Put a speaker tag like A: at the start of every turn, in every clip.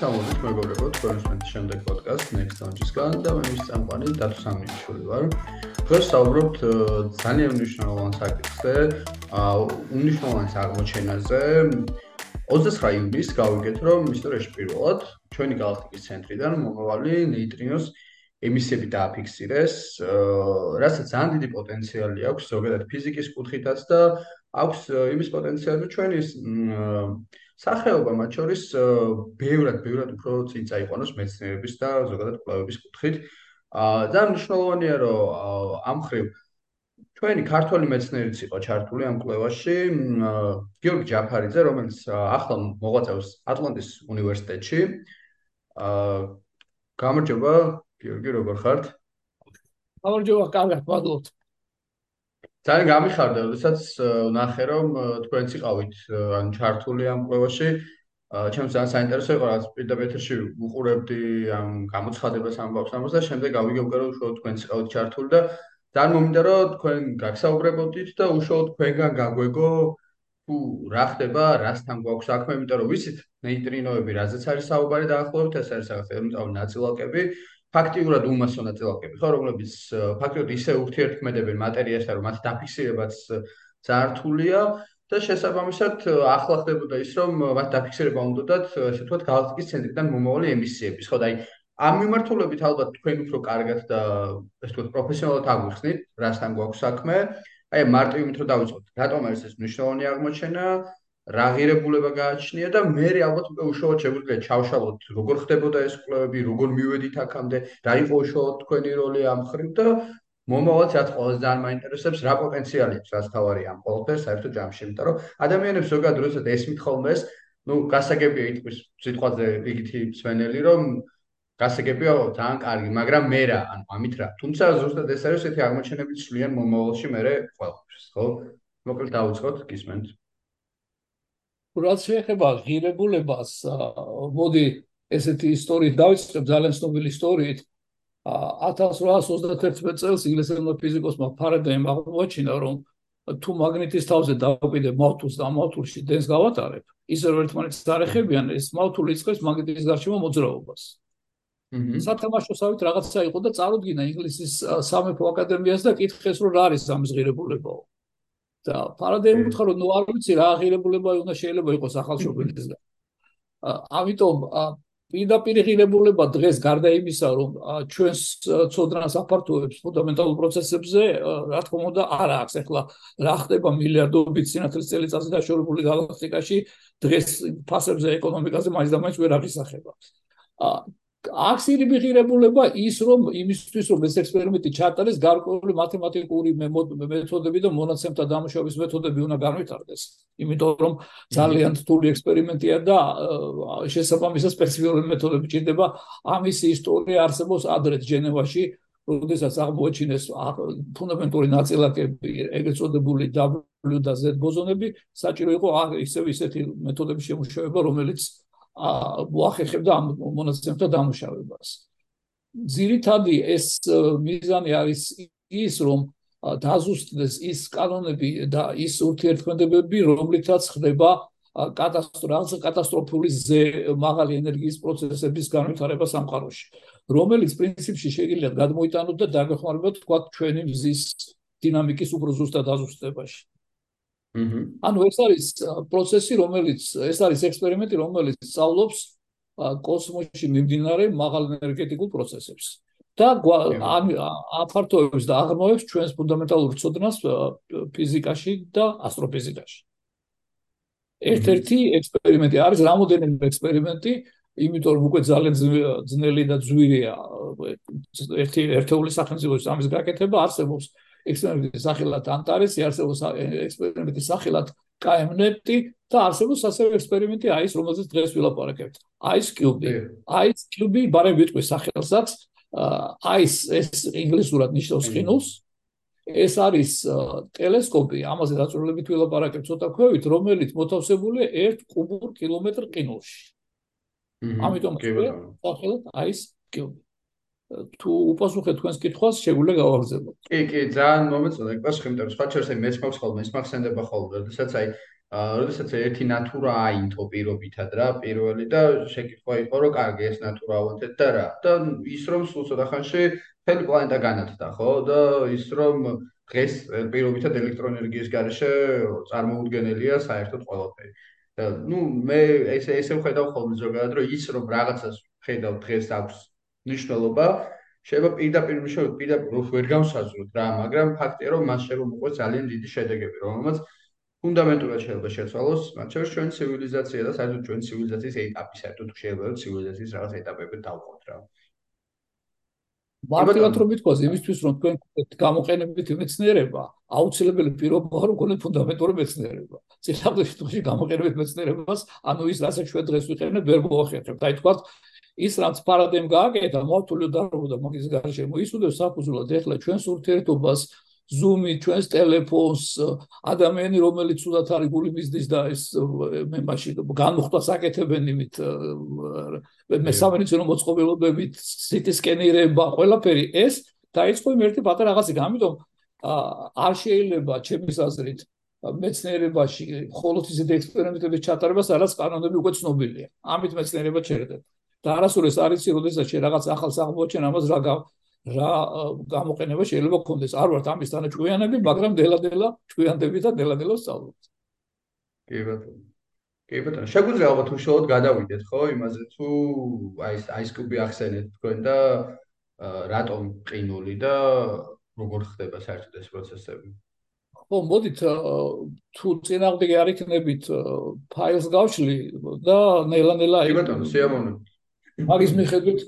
A: მოგესალმებით მეგობრებო, თქვენს მე შემდეგ პოდკასტ Next Launch-ისგან და მე მის წამყვანი დათო სამნიშვილი ვარ. დღეს საუბრობთ ძალიან მნიშვნელოვან საკითხზე, უნიშნულოვან აღმოჩენაზე. 29 ივნისს გავიგეთ, რომ ისტორიაში პირველად ჩვენი galaktikis ცენტრიდან მომავალი ნეიტრინოს ემისიები დააფიქსირეს, რასაც ძალიან დიდი პოტენციალი აქვს ზოგადად ფიზიკის კუთხითაც და აქვს იმის პოტენციალი, რომ ჩვენი სახეობა მათ შორის ბევრად ბევრად უფრო წინ წაიყვანოს მეცნიერების და ზოგადად კვლევების კუთხით. აა და მნიშვნელოვანია რომ ამ ხრივ ჩვენი ქართული მეცნიერიც იყო ჩართული ამ კვლევაში. გიორგი ჯაფარიძე, რომელიც ახლა მოღვაწეობს ატლანტის უნივერსიტეტში. აა გამარჯობა, გიორგი, როგორ ხართ?
B: გამარჯობა, კარგად, მადლობთ.
A: ძალიან გამიხარდა, როდესაც ნახე რომ თქვენც იყავით ან ჩართული ამ კვლევაში. ჩემს ძალიან საინტერესო იყო რაც პირდაპირში უყურებდი ამ გამოცხადებას ამბავს ამას და შემდეგ გავიგებდი რომ უშუალოდ თქვენც იყავით ჩართული და ძალიან მომინდა რომ თქვენ გაგსაუბრებოდით და უშუალოდ თქვენგან გაგვეგო თუ რა ხდება, რასთან გვაქვს საქმე, იმიტომ რომ ვიცით ნეიტრინოები, რაზეც არის საუბარი დაახლოებით, ეს არის რაღაც ელემენტარული ნაწილაკები. ფაქტიურად უმასო ნაწილაკები ხო რომლებიც ფაქტიურად ისე ურთიერთქმედებენ მატერიასთან რომ მათი დაფიქსირებაც ძართულია და შესაბამისად ახლა ხდებოდა ის რომ მათ დაფიქსირება უნდათ ესე ვთქვათ გალაქტიკის ცენტრიდან მომავალი ემისიების ხო და აი ამ მიმართულებით ალბათ თქვენ უფრო კარგად და ესე ვთქვათ პროფესიონალად აღვიხსნით რასთან გვაქვს საქმე. აი მარტივი მით რომ დავიწყოთ. რატომ არის ეს მნიშვნელოვანი აღმოჩენა რა ღირებულება გააჩნია და მე ალბათ უკვე უშუალოდ შეგვიძლია ჩავშალოთ როგორ ხდებოდა ეს კვლევები, როგორ მივედით აქამდე, რა იყო უშუალოდ თქვენი როლი ამ ხრივ და მომავალს რაც ყველაზე ძალიან მაინტერესებს, რა პოტენციალი აქვს რაც თავარი ამ ყოველფერს საერთო ჯამში, იმიტომ რომ ადამიანებს ზოგადად როდესაც ესმით ხოლმე ეს, ну, გასაგებია ითქვის სიტყვაზე რიგითი მსვენელი, რომ გასაგებია ძალიან კარგი, მაგრამ მე რა, ანუ ამით რა. თუმცა ზუსტად ეს არის ესეთი აღმოჩენები ცვლიან მომავალში მე ყოველფერს, ხო? მოკლედ დავიწყოთ, გისმენთ.
B: რაც შეეხება ღირებულებას, მოდი ესეთი ისტორიით დავიწყებ ძალიან ცნობილი ისტორიით. 1831 წელს ინგლისელმა ფიზიკოსმა ფარადეიმ აღმოაჩინა, რომ თუ მაგნიტის თავზე დავყიდე მავთულს და მავთულში დენს გავატარებ, ისე რომ ერთმანეთს დაეხებიან, ეს მავთული იწყებს მაგნიტის გარშემო მოძრაობას. აჰა. სათამაშოსავით რაღაცა იყო და წარუდგინა ინგლისის სამეფო აკადემიას და კითხეს, რომ რა არის ამ ღირებულებაო. და პარადაიმი უთხრა რომ ნუ არ ვიცი რა აღირებულება უნდა შეიძლება იყოს ახალშობილისგან. ამიტომ პირდაპირ ღირებულება დღეს გარდა იმისა რომ ჩვენს ცოდნას აფართოებს ფუნდამენტალურ პროცესებზე რა თქმა უნდა არ აქვს ახლა რა ხდება მილიარდობით სინათლის წელიწადზე დაშორებული გალაქტიკაში დღეს ფასებზე ეკონომიკაზე მაინც და მაინც ვერ აღისახება. აქსილი მიღირებულება ის რომ იმისთვის რომ ეს ექსპერიმენტი ჩატარდეს გარკვეული მათემატიკური მეთოდები და მონაცემთა დამუშავების მეთოდები უნდა განვითარდეს. იმიტომ რომ ძალიან რთული ექსპერიმენტია და შესაბამისად სპეციფიკური მეთოდები ჭირდება. ამის ისტორია არსებობს ადრეთ ჟენევაში როდესაც აღმოაჩინეს ფუნდამენტური ნაწილაკები ეგრეთ წოდებული W და Z ბოზონები საჭირო იყო ისევ ისეთი მეთოდების შემუშავება რომელიც მოახერხებდა ამ მონაცემთა დამუშავებას. ძირითადი ეს მიზანი არის ის, რომ დაზუსტდეს ის კანონები და ის ურთიერთქმედებები, რომლითაც ხდება კატასტროფა, კატასტროფული ზე მაღალი ენერგიის პროცესების განვითარება სამყაროში, რომელიც პრინციპში შეიძლება გადმოიტანოთ და დაგეხმაროთ თქვა ჩვენი მზის დინამიკის უფრო ზუსტად დაზუსტებაში. ანუ ეს არის პროცესი, რომელიც ეს არის ექსპერიმენტი, რომელიც სწავლობს კოსმოსში მიმდინარე მაღალ ენერგეტიკულ პროცესებს. და აფართოებს და აღრმავებს ჩვენს ფუნდამენტალურ ცოდნას ფიზიკაში და ასტროფიზიკაში. ერთ-ერთი ექსპერიმენტი არის რამოდენიმე ექსპერიმენტი, იმიტომ რომ უკვე ძალიან ძნელი და ძვირია ერთი ერთეული სახელმწიფოს ამის გაკეთება არსებობს ექსპერიმენტის სახელად ანტარესი, არსებობს ექსპერიმენტის სახელად KMNet და არსებობს ასევე ექსპერიმენტი AIS, რომელზეც დღეს ვილაპარაკებთ. AIS Cube. AIS Cube ბარემ ვიტყვი სახელსაც. AIS ეს ინგლისურად ნიშნავს ხინულს. ეს არის ტელესკოპი, ამაზე დაწვრილებით ვილაპარაკებთ ცოტა ქვევით, რომელიც მოთავსებულია 1 კუბურ კილომეტრ ყინულში. ამიტომ სახელად AIS Cube. თუ უპასუხეთ თქვენს კითხვას, შეგვიძლია გავაგზავნოთ.
A: კი, კი, ძალიან მომეწონა, ეგ პასუხი, რომ სხვა შეიძლება მეც მაქვს ხოლმე, ის მახსენდება ხოლმე, როდესაც აი როდესაც ერთი ნატურა აინთო პირობითად რა პირველი და შეკითხვა იყო რომ კარგი ეს ნატურა ავონთეთ და რა. და ის რომ სულ ცოტა ხანში მთელი პლანეტა განათდა ხო? და ის რომ დღეს პირობითად ელექტროენერგიის garaშე წარმოუდგენელია საერთოდ ყველაფერი. და ნუ მე ესე ესე ვხედავ ხოლმე ზოგადად რომ ის რომ რაღაცას ხედავ დღეს აქვს ნიშნულობა შეიძლება პირდაპირ მიშოვოთ პირდაპირ ვერ გავსაზროთ რა მაგრამ ფაქტია რომ მას შეიძლება მოყვეს ძალიან დიდი შედეგები რომელმაც ფუნდამენტურად შეიძლება შეცვალოს, მათ შორის ჩვენი ცივილიზაცია და საერთოდ ჩვენი ცივილიზაციის ეტაპი, საერთოდ შეიძლება ცივილიზაციის რაღაც ეტაპები დავყოთ რა.
B: მარტივად რომ ვიტყოს, იმისთვის რომ თქვენ გამოყენებით მეცნიერება, აუცილებელი პირობაა რომ გქონდეთ ფუნდამენტური მეცნიერება. ციხაბლე შემთხვევაში გამოყენებით მეცნიერებას, ანუ ის რასაც ჩვენ დღეს ვიყენებთ, ვერ მოახერხებთ. აი თქვა ის რაც პარადაიმ გააკეთა, მოვთულო დაბრუნდა მაგის გარშემო, ის უდევს საფუძვლად. ეხლა ჩვენს ურთიერთობას Zoom-ი, ჩვენს ტელეფონს, ადამიანი რომელიც უდათ არის გული მიზდის და ეს მე მაშინ განუხტას აკეთებენ იმით მე სამედიცინო მოწყობილობებით, CT სკენირება, ყველაფერი ეს დაიწყო იმ ერთი პატარა რაღაცი, ამიტომ არ შეიძლება ჩემის აზრით მეცნიერებაში მხოლოდ ისეთი ექსპერიმენტების ჩატარება, სადაც კანონები უკვე ცნობილია. ამით მეცნიერება ჩერდება. და არასოდეს არის ის, როდესაც შე რაღაც ახალს აღმოჩენ, ამას რა რა გამოყენება შეიძლება გქონდეს. არ ვართ ამის თანაჭკვიანები, მაგრამ დელა-დელა ჭკვიანდები და დელა-დელა სწავლობთ.
A: კი ბატონო. კი ბატონო, შეგვიძლია ალბათ უშუალოდ გადავიდეთ, ხო, იმაზე თუ აი ეს აი ეს კუბი ახსენეთ თქვენ და რატომ ყინული და როგორ ხდება საერთოდ ეს პროცესები?
B: ხო, მოდით თუ წინააღმდეგი არ იქნებით ფაილს გავშლი და ნელა-ნელა
A: კი ბატონო, სიამოვნებით.
B: მაგის მიხედვით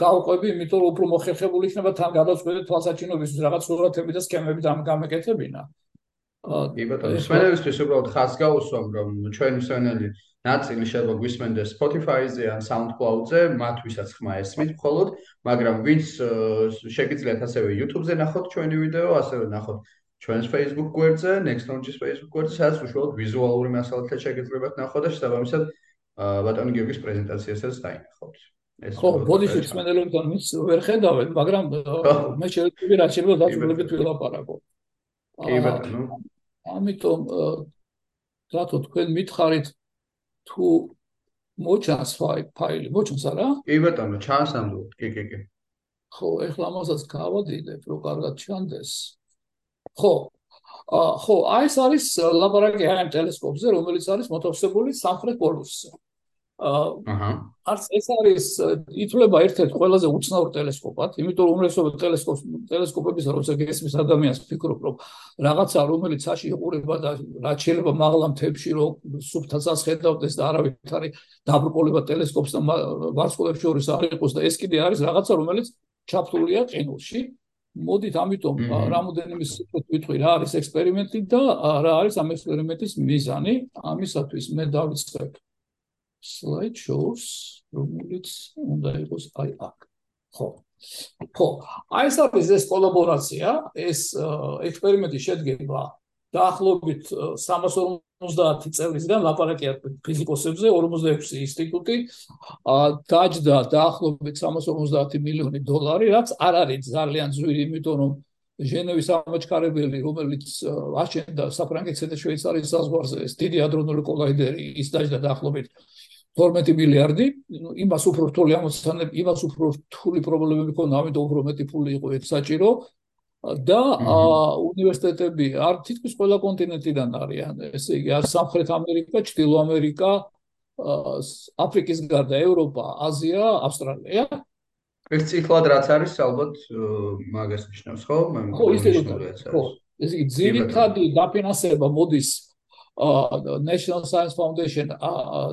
B: გავყვები, იმიტომ რომ უფრო მოხერხებული იქნება თან გადაწყვეტი თვალსაჩინობისთვის რაღაც სურათები და სქემები და გამეკეთებინა.
A: კი ბატონო, სვენელისთვის უბრალოდ ხას გაუსვამ, რომ ჩვენ სვენელი ნაწილი შეიძლება გვისმენდეს Spotify-ზე ან SoundCloud-ზე, მათ ვისაც ხმა ესმით მხოლოდ, მაგრამ ვინც შეგიძლიათ ასევე YouTube-ზე ნახოთ ჩვენი ვიდეო, ასევე ნახოთ ჩვენს Facebook გვერდზე, Nextlaunch-ის Facebook გვერდზე, სადაც უშუალოდ ვიზუალური მასალათა შეგიძლიათ ნახოთ და შესაბამისად ბატონი გიორგის პრეზენტაციასაც დაინახოთ.
B: ხო, ბოდიში ცმენელებთან მის ვერ ხედავენ, მაგრამ მე შეიძლება რა შეიძლება დაწვრილებით ვილაპარაკო.
A: კი ბატონო.
B: ამიტომ რატო თქვენ მითხარით თუ მოჩანს ფაილი, მოჩანს არა?
A: კი ბატონო, ჩანს ამბობთ, კი, კი, კი.
B: ხო, ეხლა ამასაც გავადიდებ, რომ კარგად ჩანდეს. ხო. ხო, აი ეს არის ლაბორატორია ამ ტელესკოპზე, რომელიც არის მოთავსებული სამხრეთ პოლუსზე. აჰა არც ეს არის ითვლება ერთ-ერთ ყველაზე უცნაურ ტელესკოპად, იმიტომ რომ უმრავლესობა ტელესკოპს ტელესკოპების როცა გესმის ადამიანს ფიქრობ რომ რაღაცა რომელიც აში იყურება და რაც შეიძლება მაღლა მთებში რომ სუფთაცას ხედავდეს და არავით არის დაბრკოლება ტელესკოპს და ვარსკვლავებს შორის არ იყოს და ეს კიდე არის რაღაცა რომელიც ჩაფთულია ყინულში. მოდით ამიტომ რამოდენიმე სიტყვით ვიტყვი რა არის ექსპერიმენტი და რა არის ამ ექსპერიმენტის მიზანი. ამისათვის მე დავიწყებ slide shows რომელიც უნდა იყოს აი აქ. ხო. ხო. აი ეს არის ეს კოლაბორაცია, ეს ექსპერიმენტი შედგება დაახლოებით 350 წევრისგან ლაპარაკია ფიზიკოსებზე 46 ინსტიტუტი დაჯდა დაახლოებით 350 მილიონი დოლარი რაც არ არის ძალიან ძვირი იმიტომ რომ ჟენევის ამაჩქარებელი რომელიც აშენდა საფრანგეთსა და შვეიცარიის საზღვარზე ეს დიდი ადრონული კოლაიდერი ის დაჯდა დაახლოებით 12 მილიარდი, იმას უფრო რთული ამოცანები, იმას უფრო რთული პრობლემები ქონდა, ამიტომ უფრო მეტი ფული იყო ეს საჭირო და უნივერსიტეტები არ თითქმის ყველა კონტინენტიდან არიან, ესე იგი, არ სამხრეთ ამერიკა, ჩრდილო ამერიკა, აფრიკის გარდა ევროპა, აზია, ავსტრალია.
A: ერთ ციკლად რაც არის, ალბათ მაგას ნიშნავს, ხო?
B: ხო, ისე ხო. ეს იგი ძირითადი დაფინანსება მოდის National Science Foundation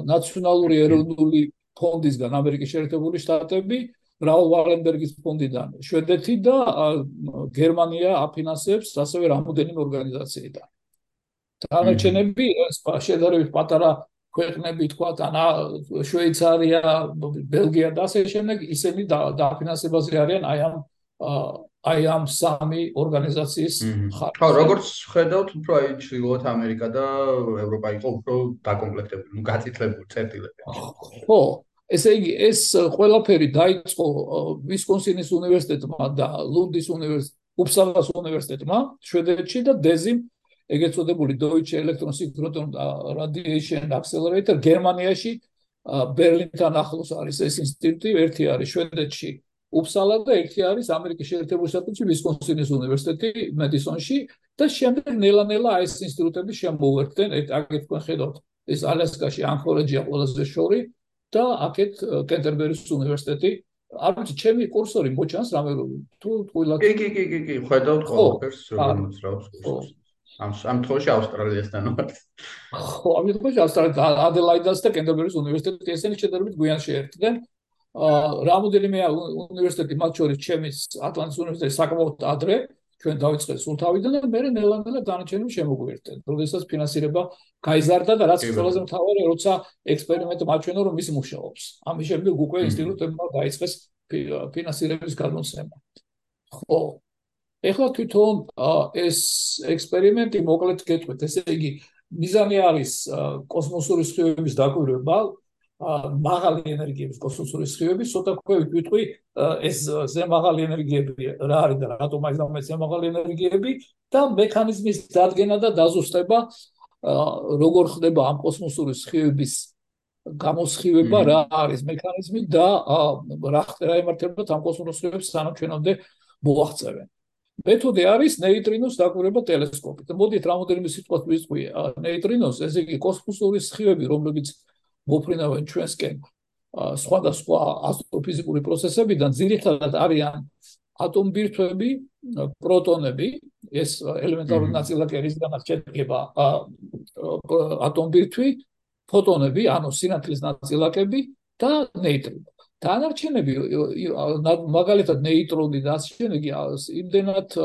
B: ნაციონალური ეროვნული ფონდისგან ამერიკის შეერთებული შტატები რაულ ვარენბერგის ფონდიდან შვედეთი და გერმანია აფინანსებს ასევე რამოდენიმე ორგანიზაციიდან. თანაჩენები შედარებით პატარა ქვეყნები თქვა და შვეიცარია ბელგია და ასე შემდეგ ისინი დაფინანსებაზე არიან აი ამ აი ამ სამი ორგანიზაციის
A: ხარჯზე. ხო, როგორც ხედავთ, უფრო აი ჩრდილოეთ ამერიკა და ევროპა იყო უფრო დაკომპლექტებული, ну, გაწითლებული წერტილები.
B: ხო, ესე იგი, ეს ყველაფერი დაიწყო ვისკონსინის უნივერსიტეტმა და ლუნდის უნივერსიტეტმა, უფსალას უნივერსიტეტმა შვედეთში და დეზიმ ეგეც წოდებული Deutsche Elektrosynchron Radiation Accelerator გერმანიაში ბერლინთან ახლოს არის ეს ინსტიტუტი, ერთი არის შვედეთში უფსალა და ერთი არის ამერიკის შეერთებული შტატებში ვისკონსინის უნივერსიტეტი მედისონში და შემდეგ ნელა-ნელა ეს ინსტიტუტები შემოუერთდნენ აგეთ თქვენ ხედავთ ეს ალასკაში ანქორეჯია ყველაზე შორი და აქეთ კენტერბერის უნივერსიტეტი არ ვიცი ჩემი კურსორი მოჩანს რამე თუ ყველა
A: კი კი კი კი კი ხედავთ ყველაფერს როგორ მოძრაობს კურსი ამ ამ თოში ავსტრალიასთან ვარ.
B: ხო, ამ თოში ავსტრალია ადელაიდას და კენტერბერის უნივერსიტეტი ესენი შედარებით გვიან შეერთდნენ. რამოდენიმე უნივერსიტეტი მათ შორის ჩემის ატლანტის უნივერსიტეტი საკმაოდ ადრე ჩვენ დავიწყეთ სულთავიდან და მე ნელა-ნელა დანარჩენები შემოგვიერთდნენ. როდესაც ფინანსირება გაიზარდა და რაც ყველაზე მთავარი, როცა ექსპერიმენტი მაჩვენო რომ ის მუშაობს. ამის შემდეგ უკვე ინსტიტუტებმა დაიწყეს ფინანსირების გადმოცემა. ხო, ეხლა თვითონ ეს ექსპერიმენტი მოკლედ გეტყვით, ესე იგი მიზანი არის კოსმოსური სხივების დაკვირვება, მაღალი ენერგიების კოსმოსური სხივების, ცოტა ქვევი ვიტყვი, ეს ზემაღალი ენერგიები რა არის და რატომ აი ამ ზემაღალი ენერგიები და მექანიზმის დადგენა და დაზუსტება როგორ ხდება ამ კოსმოსური სხივების გამოსხივება რა არის მექანიზმი და რა ხდება იმართება ამ კოსმოსურ სხივებს სანამ ჩვენამდე მოაღწევენ. მეთოდი არის ნეიტრინოს დაკვირვება ტელესკოპით. მოდით რამოდენიმე სიტყვას ვისყვი. ნეიტრინოს, ესე იგი კოსმოსური სხივები, რომლებიც მოფრინავენ ჩვენსკენ სხვადასხვა ასტროფიზიკური პროცესებიდან, ძირითადად არიან ატომბირთვები, პროტონები, ეს ელემენტარული ნაწილაკერისგანაც შედგება ატომბირთვი, ფოტონები, ანუ სინათლის ნაწილაკები და ნეიტრინო. დანარჩენები მაგალითად ნეიტრონი და ასე შემდეგ იმდენად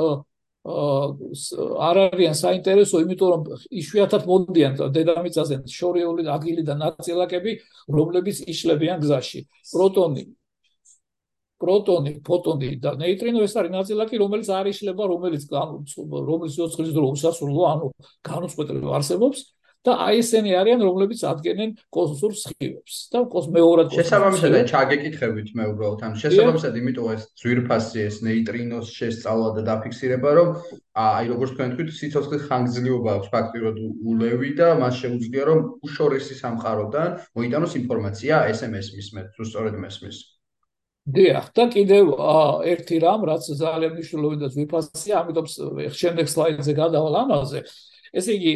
B: არ არიან საინტერესო, იმიტომ რომ იშვიათად მოდიან დედამიწაზე შორეული ადგილი და ნაწილაკები, რომლებიც იშლებიან გზაში. პროტონი პროტონი, ფოტონი და ნეიტრინო ეს არის ნაწილაკი, რომელიც არ იშლება, რომელიც რომელიც სიცხლის დრო უსასრულო, ანუ განუწყვეტლივ არსებობს. და აი ესენი არიან რომლებიც ადგენენ კოსმოსურ სხივებს. და კოსმეურად
A: შესაბამისად ჩაგეკითხებით მე უბრალოდ ანუ შესაბამისად იმიტომ ეს ძვირფასი ეს ნეიტრინოს შესწავლა და დაფიქსირება რომ აი როგორც თქვენ თქვით სიცოცხლის ხანგრძლივობა აქვს ფაქტიურად ულევი და მას შეუძლია რომ უშორესი სამყაროდან მოიტანოს ინფორმაცია SMS მისმეთ სწორედ მესმის.
B: დიახ და კიდევ ერთი რამ რაც ძალიან მნიშვნელოვანი და ძვირფასია ამიტომ შემდეგ სლაიდზე გადავალ ამაზე ესე იგი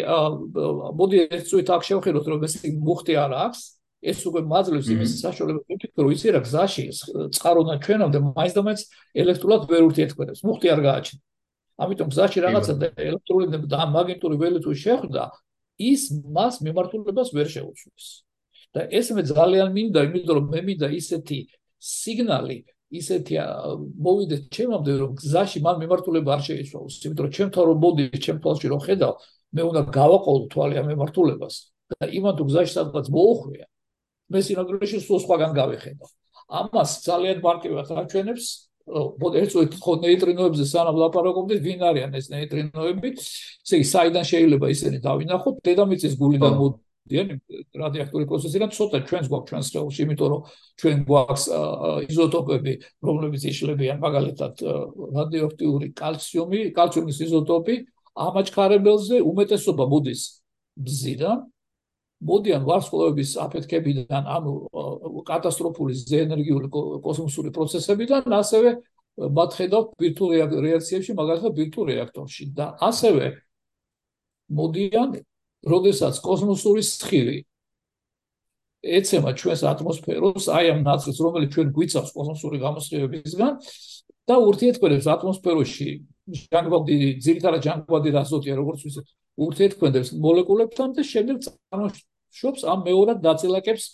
B: მოდი ერთ წუთი აქ შევხედოთ რომ ეს მუხტი არ აქვს. ეს უკვე მაძლევს იმის საშუალებას ვიფიქრო იცი რა გზაში წყარონა ჩვენამდე მაინც და მაინც ელექტრულად ვერ ურთიერთქმედებს მუხტი არ გააჩნია. ამიტომ გზაში რაღაცა ელექტრული და მაგნიტური ველი თუ შეხვდა ის მას მიმართულებას ვერ შეუცვლის და ეს მე ძალიან მინდა იმიტომ რომ მე მინდა ისეთი სიგნალი ისეთი მოვიდეთ ჩემამდე რომ გზაში მან მიმართულება არ შეიცვალოს. იმიტომ რომ ჩემ თორ მოდი ჩემ თვალში რომ ხედავ მე უნდა გავაყოლო თვალე ამ მემართულებას და იმან თუ გზაში სადღაც მოუხვია მე სინაგრეში სულ სხვაგან გავიხედო ამას ძალიან მარკივად აჩვენებს ერთუთ ხო ნეიტრინოებზე სანამ ლაპარაკობდით ვინ არიან ეს ნეიტრინოები? ესე იგი საიდან შეიძლება ისინი დავინახოთ? დედამიწის გულიდან მოდიან რადიოაქტიური პროცესიდან ცოტა ჩვენს გვაქვს ჩვენს სხეულში იმიტომ რომ ჩვენ გვაქვს იზოტოპები რომლებიც იშლებიან მაგალითად რადიოაქტიური კალციუმი კალციუმის იზოტოპი ამაჩქარებელზე უმეტესობა მოდის ბზიდან მოდიან ვარსკვლავების აფეთქებიდან ანუ კატასტროფული ზეენერგიული კოსმოსური პროცესებიდან ასევე მათ ხედავთ ვირტუალ რეაქციებში მაგალითად ვირტუალ რეაქტორში. და ასევე მოდიან როდესაც კოსმოსური სხივი ეცემა ჩვენს ატმოსფეროს აი ამ ნაწილს რომელიც ჩვენ გვიცავს კოსმოსური გამოსხივებისგან და ურთიერთქმედებს ატმოსფეროში ჟანგბადი ძირითადად ჟანგბადი რაზოტია როგორც ვიცით ურთიერთქმედებს მოლეკულებთან და შემდეგ წარმოშობს ამ მეორად დაწილაკებს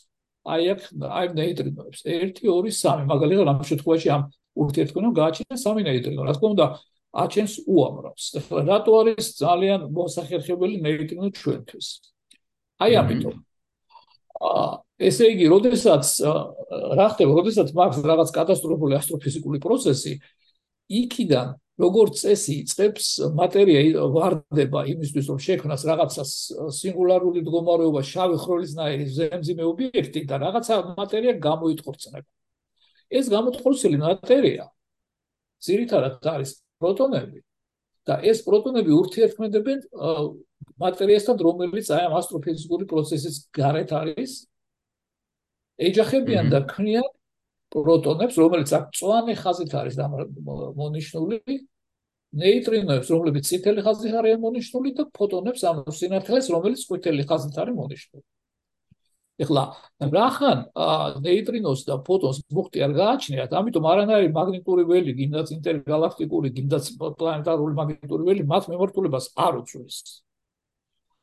B: აი აქ აი ნეიტრინოებს. 1 2 3 მაგალითად ამ შემთხვევაში ამ ურთიერთქმედებამ გააჩინა სამი ნეიტრინო. რა თქმა უნდა აჩენს უამრავს. ეხლა რატო არის ძალიან მოსახერხებელი ნეიტრინო ჩვენთვის? აი ამიტომ. აა ესე იგი, როდესაც რა ხდება, როდესაც მაქვს რაღაც კატასტროფული ასტროფიზიკული პროცესი, იქიდან როგორც წესი წებს მატერია ვარდება იმისთვის რომ შექმნას რაღაცა სინგულარული მდგომარეობა შავი ხროლისნაირი ზემძიმე ობიექტი და რაღაცა მატერია გამოიტყორცნება ეს გამოიტყორცილი მატერია ძირითადად არის პროტონები და ეს პროტონები ურთიერთქმედებენ მატერიასთან, რომელიც აი ამ ასტროფიზიკური პროცესის გარეთ არის. ეჯახებიან და ქმნიან პროტონებს, რომელიც აქ წვანე ხაზით არის მონიშნული, ნეიტრინოებს, რომლებიც წითელი ხაზით არიან მონიშნული და ფოტონებს, ანუ სინათლეს, რომელიც ყვითელი ხაზით არის მონიშნული. ეხლა რახან ნეიტრინოს და ფოტონს მუხტი არ გააჩნიათ, ამიტომ არანაირი მაგნიტური ველი, გინდაც ინტერგალაქტიკური, გინდაც პლანეტარული მაგნიტური ველი მათ მიმართულებას არ უწევს.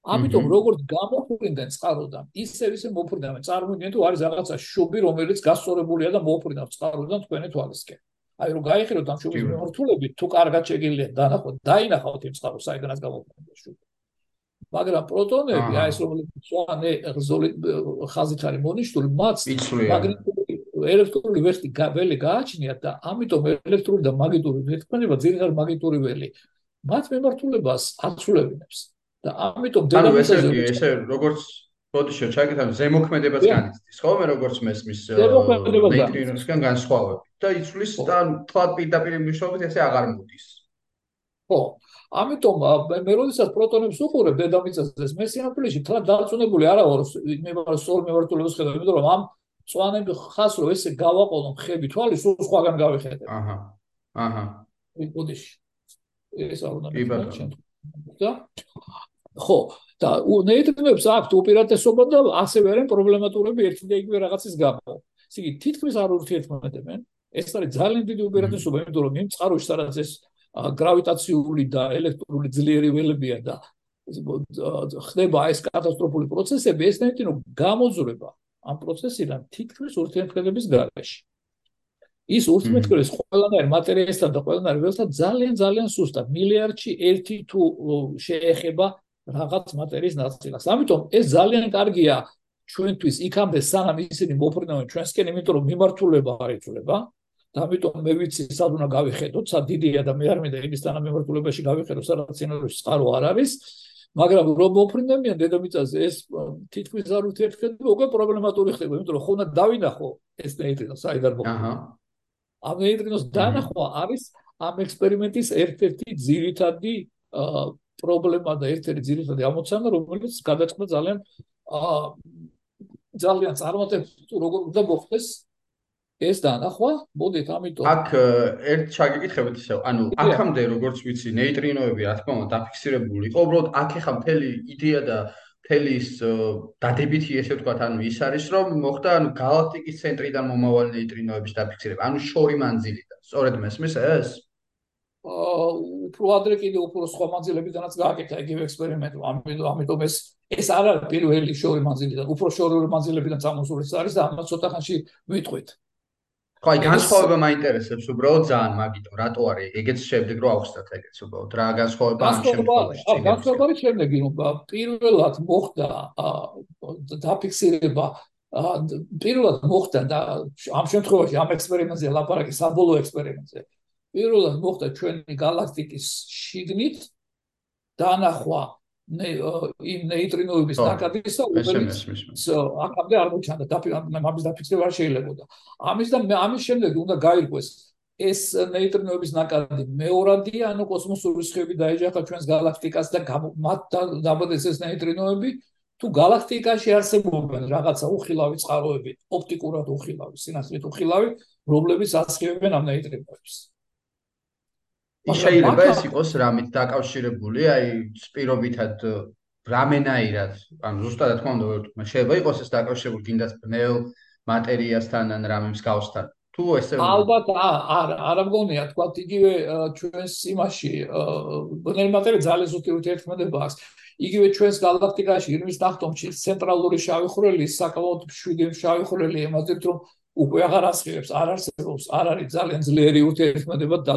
B: ამიტომ როგორც გამოფრინდნენ წყაროდან, ისევ ისე მოფრინდნენ. წარმოიდგინეთ, თუ არის რაღაცა შუბი, რომელიც გასწორებულია და მოფრინავს წყაროდან თქვენი თვალისკენ. აი რომ გაიხილოთ ამ შუბის მიმართულებით, თუ კარგად შეგიძლია დანახოთ, დაინახავთ იმ წყაროს, საიდანაც გამოფრინდა შუბი. მაგრამ პროტონები, აი ეს რომელიც სვანე ღზოლი ხაზით არის მონიშნული, მათ მაგნიტური ელექტრული ვეხტი ველი გააჩნიათ და ამიტომ ელექტრული და მაგნიტური ვერთმანება ძირითადად მაგნიტური ველი მათ მიმართულებას აცვლებინებს. და ამიტომ
A: დედამიწაზე ანუ ესე ესე როგორც ბოდიშო ჩაკეთან ზემოქმედებაც განიცდის ხო? მე როგორც მესმის ნეიტრინოსგან განსხვავებით. და იცვლის და თქვა პირდაპირ მნიშვნელობით ესე აღარ მოდის.
B: ხო. ამიტომ მე როდესაც პროტონებს უყურებ დედამიწაზე მე სინამდვილეში თლა დარწმუნებული არა ვარ მე ვარ სულ მევართულებას ხედავ იმიტომ რომ ამ წვანები ხას რო ესე გავაყოლო ხები თვალი სულ სხვაგან გავიხედე
A: აჰა. აჰა.
B: ბოდიში ეს არ უნდა მეკითხა და ხო და ნეიტრინოებს აქვთ უპირატესობა და ასევე არიან პრობლემატურები ერთი და იგივე რაღაცის გამო. ისე იგი თითქმის არ ურთიერთმოდებენ. ეს არის ძალიან დიდი უპირატესობა, იმიტომ რომ იმ წყაროში სადაც ეს გრავიტაციული და ელექტრული ძლიერი ველებია და ხდება ეს კატასტროფული პროცესები, ეს ნეიტრინო გამოძრება ამ პროცესიდან თითქმის ურთიერთქმედების გარეშე. ის ურთიერთქმედების ყველანაირ მატერიასთან და ყველანაირ ველთან ძალიან ძალიან სუსტად მილიარდში 1 თუ შეეხება რაღაც მატერიის ნაწილს. ამიტომ ეს ძალიან კარგია ჩვენთვის იქამდე სანამ ისინი მოფრინავენ ჩვენსკენ, იმიტომ რომ მიმართულება არ იწლება. და ამიტომ მე ვიცი სად უნდა გავიხედოთ, სად დიდია და მე არ მინდა იმის თანა მიმართულებაში გავიხედო, სადაც სინოვის წყარო არ არის. მაგრამ რომ მოფრინებიან დედამიწაზე ეს თითქმის არ უთერთქება, უკვე პრობლემატური ხდება, იმიტომ რომ ხონა დავინახო ეს ნეიტრინო საიდან მოხდა. აჰა. ამ ნეიტრინოს დანახვა არის ამ ექსპერიმენტის ერთ-ერთი ძირითადი პრობლემა და ერთ-ერთი ძირითადი ამოცანა, რომელიც გადაწყდა ძალიან აა ძალიან წარმატებით როგორ უნდა მოხდეს ეს დანახვა, მოდით ამიტომ
A: აქ ერთ ჩაგიკითხებით ისე, ანუ აქამდე როგორც ვიცი, ნეიტრინოები რა თქმა უნდა დაფიქსირებული იყო, უბრალოდ აქ ახლა მთელი იდეა და მთელი ის დადებითი ესე ვთქვათ, ანუ ის არის, რომ მოხდა ანუ galaktikis ცენტრიდან მომავალი ნეიტრინოების დაფიქსირება, ანუ შორი მანძილიდან. სწორედ მესმის ეს?
B: უფრო ადრე კიდე უფრო სხვა მანძილებიდანაც გააკეთა იგივე ექსპერიმენტი. ამიტომ ამიტომ ეს ეს არ არის პირველი შორი მანძილიდან, უფრო შორეული მანძილებიდან წამოსული არის და ამას ცოტა ხანში ვიტყვით.
A: ხო, აი განსხვავება მაინტერესებს უბრალოდ ძალიან, მაგიტომ რატო არის ეგეც შემდეგ რო ავხსნათ ეგეც უბრალოდ რა განსხვავება ამ შემთხვევაში?
B: აა განსხვავება არის შემდეგი, რომ პირველად მოხდა დაფიქსირება პირველად მოხდა და ამ შემთხვევაში ამ ექსპერიმენტზე ლაპარაკი საბოლოო ექსპერიმენტზე. პირველად მოხდა ჩვენი galaktikis შიგნით დანახვა იმ ნეიტრინოების ნაკადისა, რომელიც აქამდე არ მოჩანდა და ამის დაფიქსირება არ შეიძლებოდა. ამის და ამის შემდეგ უნდა გაირკვეს ეს ნეიტრინოების ნაკადი მეორადია, ანუ კოსმოსური სხივები დაეჯახა ჩვენს galaktikas და მათ დაბადეს ეს ნეიტრინოები თუ galaktikაში არსებობენ რაღაცა უხილავი წყაროები, ოპტიკურად უხილავი, სინათლით უხილავი, რომლებიც ასხივებენ ამ ნეიტრინოებს.
A: შეიძლება ეს იყოს რამით დაკავშირებული, აი სპირობითად რამენაირად, ან ზუსტად რა თქმა უნდა, შეიძლება იყოს ეს დაკავშირებული გინდას ბნელ მატერიასთან ან რამის გავსთან. თუ ესე
B: ალბათ არ არ მგონია თქვა იგივე ჩვენს იმაში ბნელ მატერია ძალიან ზუსტი ურთიერთქმედება აქვს. იგივე ჩვენს galaktikაში ირმის ნახტომში ცენტრალური შავი ხვრელი საკმაოდ შვიდი შავი ხვრელი ემატებს რომ უკვე აღარ ასხივებს, არ არსებობს, არ არის ძალიან ძლიერი ურთიერთქმედება და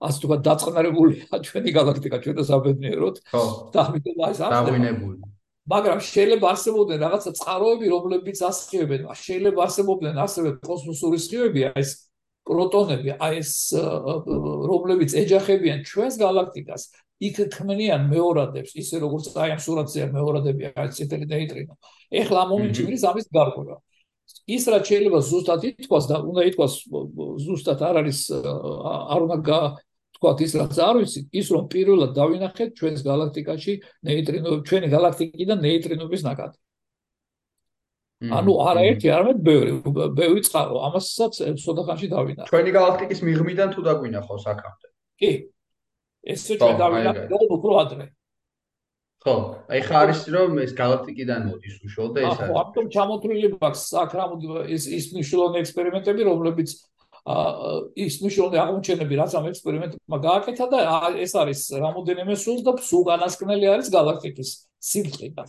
B: ასე თქვა დაწყნარებულია ჩვენი galaktika ჩვენ და საბედნიეროდ და ამიტომ ეს არის
A: დაგვინებული
B: მაგრამ შეიძლება არსებობდნენ რაღაცა წყაროები რომლებიც ასხივებენ. შეიძლება არსებობდნენ ასევე კოსმოსური სხივები აი ეს პროტონები აი ეს რომლებიც ეჯახებიან ჩვენს galaktikas იქ ქმნიან მეორადებს ისე როგორც აი ამ სურათზეა მეორადები აი ციტელი ნეიტრინო. ეხლა მომენტში ის ამის გარკვევა. ის რაც შეიძლება ზუსტად ითქვას და უნდა ითქვას ზუსტად არ არის არ უნდა თქვა ის რაც არ ვიცით, ის რომ პირველად დავინახეთ ჩვენს galaktikაში ნეიტრინოები, ჩვენი galaktikიდან ნეიტრინოების ნაკადი. ანუ არაერთი, არამედ ბევრი, ბევრი წყარო, ამასაც ცოტახანში დავინახე.
A: ჩვენი galaktikis მიღმიდან თუ დაგვინახავს აქამდე.
B: კი. ესე ჩვენ დავინახეთ უფრო ადრე.
A: ხო, აი ხა არის რომ ეს galaktikიდან მოდის უშუალოდ და ეს
B: არის. ხო, ამიტომ ჩამოთვლილი მაქვს საკრამოდ ის ის მნიშვნელოვანი ექსპერიმენტები, რომლებიც ის მნიშვნელოვანი აღმოჩენები, რაც ამ ექსპერიმენტმა გააკეთა და ეს არის რამოდენიმე სულ და სულ განასკნელი არის galaktikis სიბრტყიდან.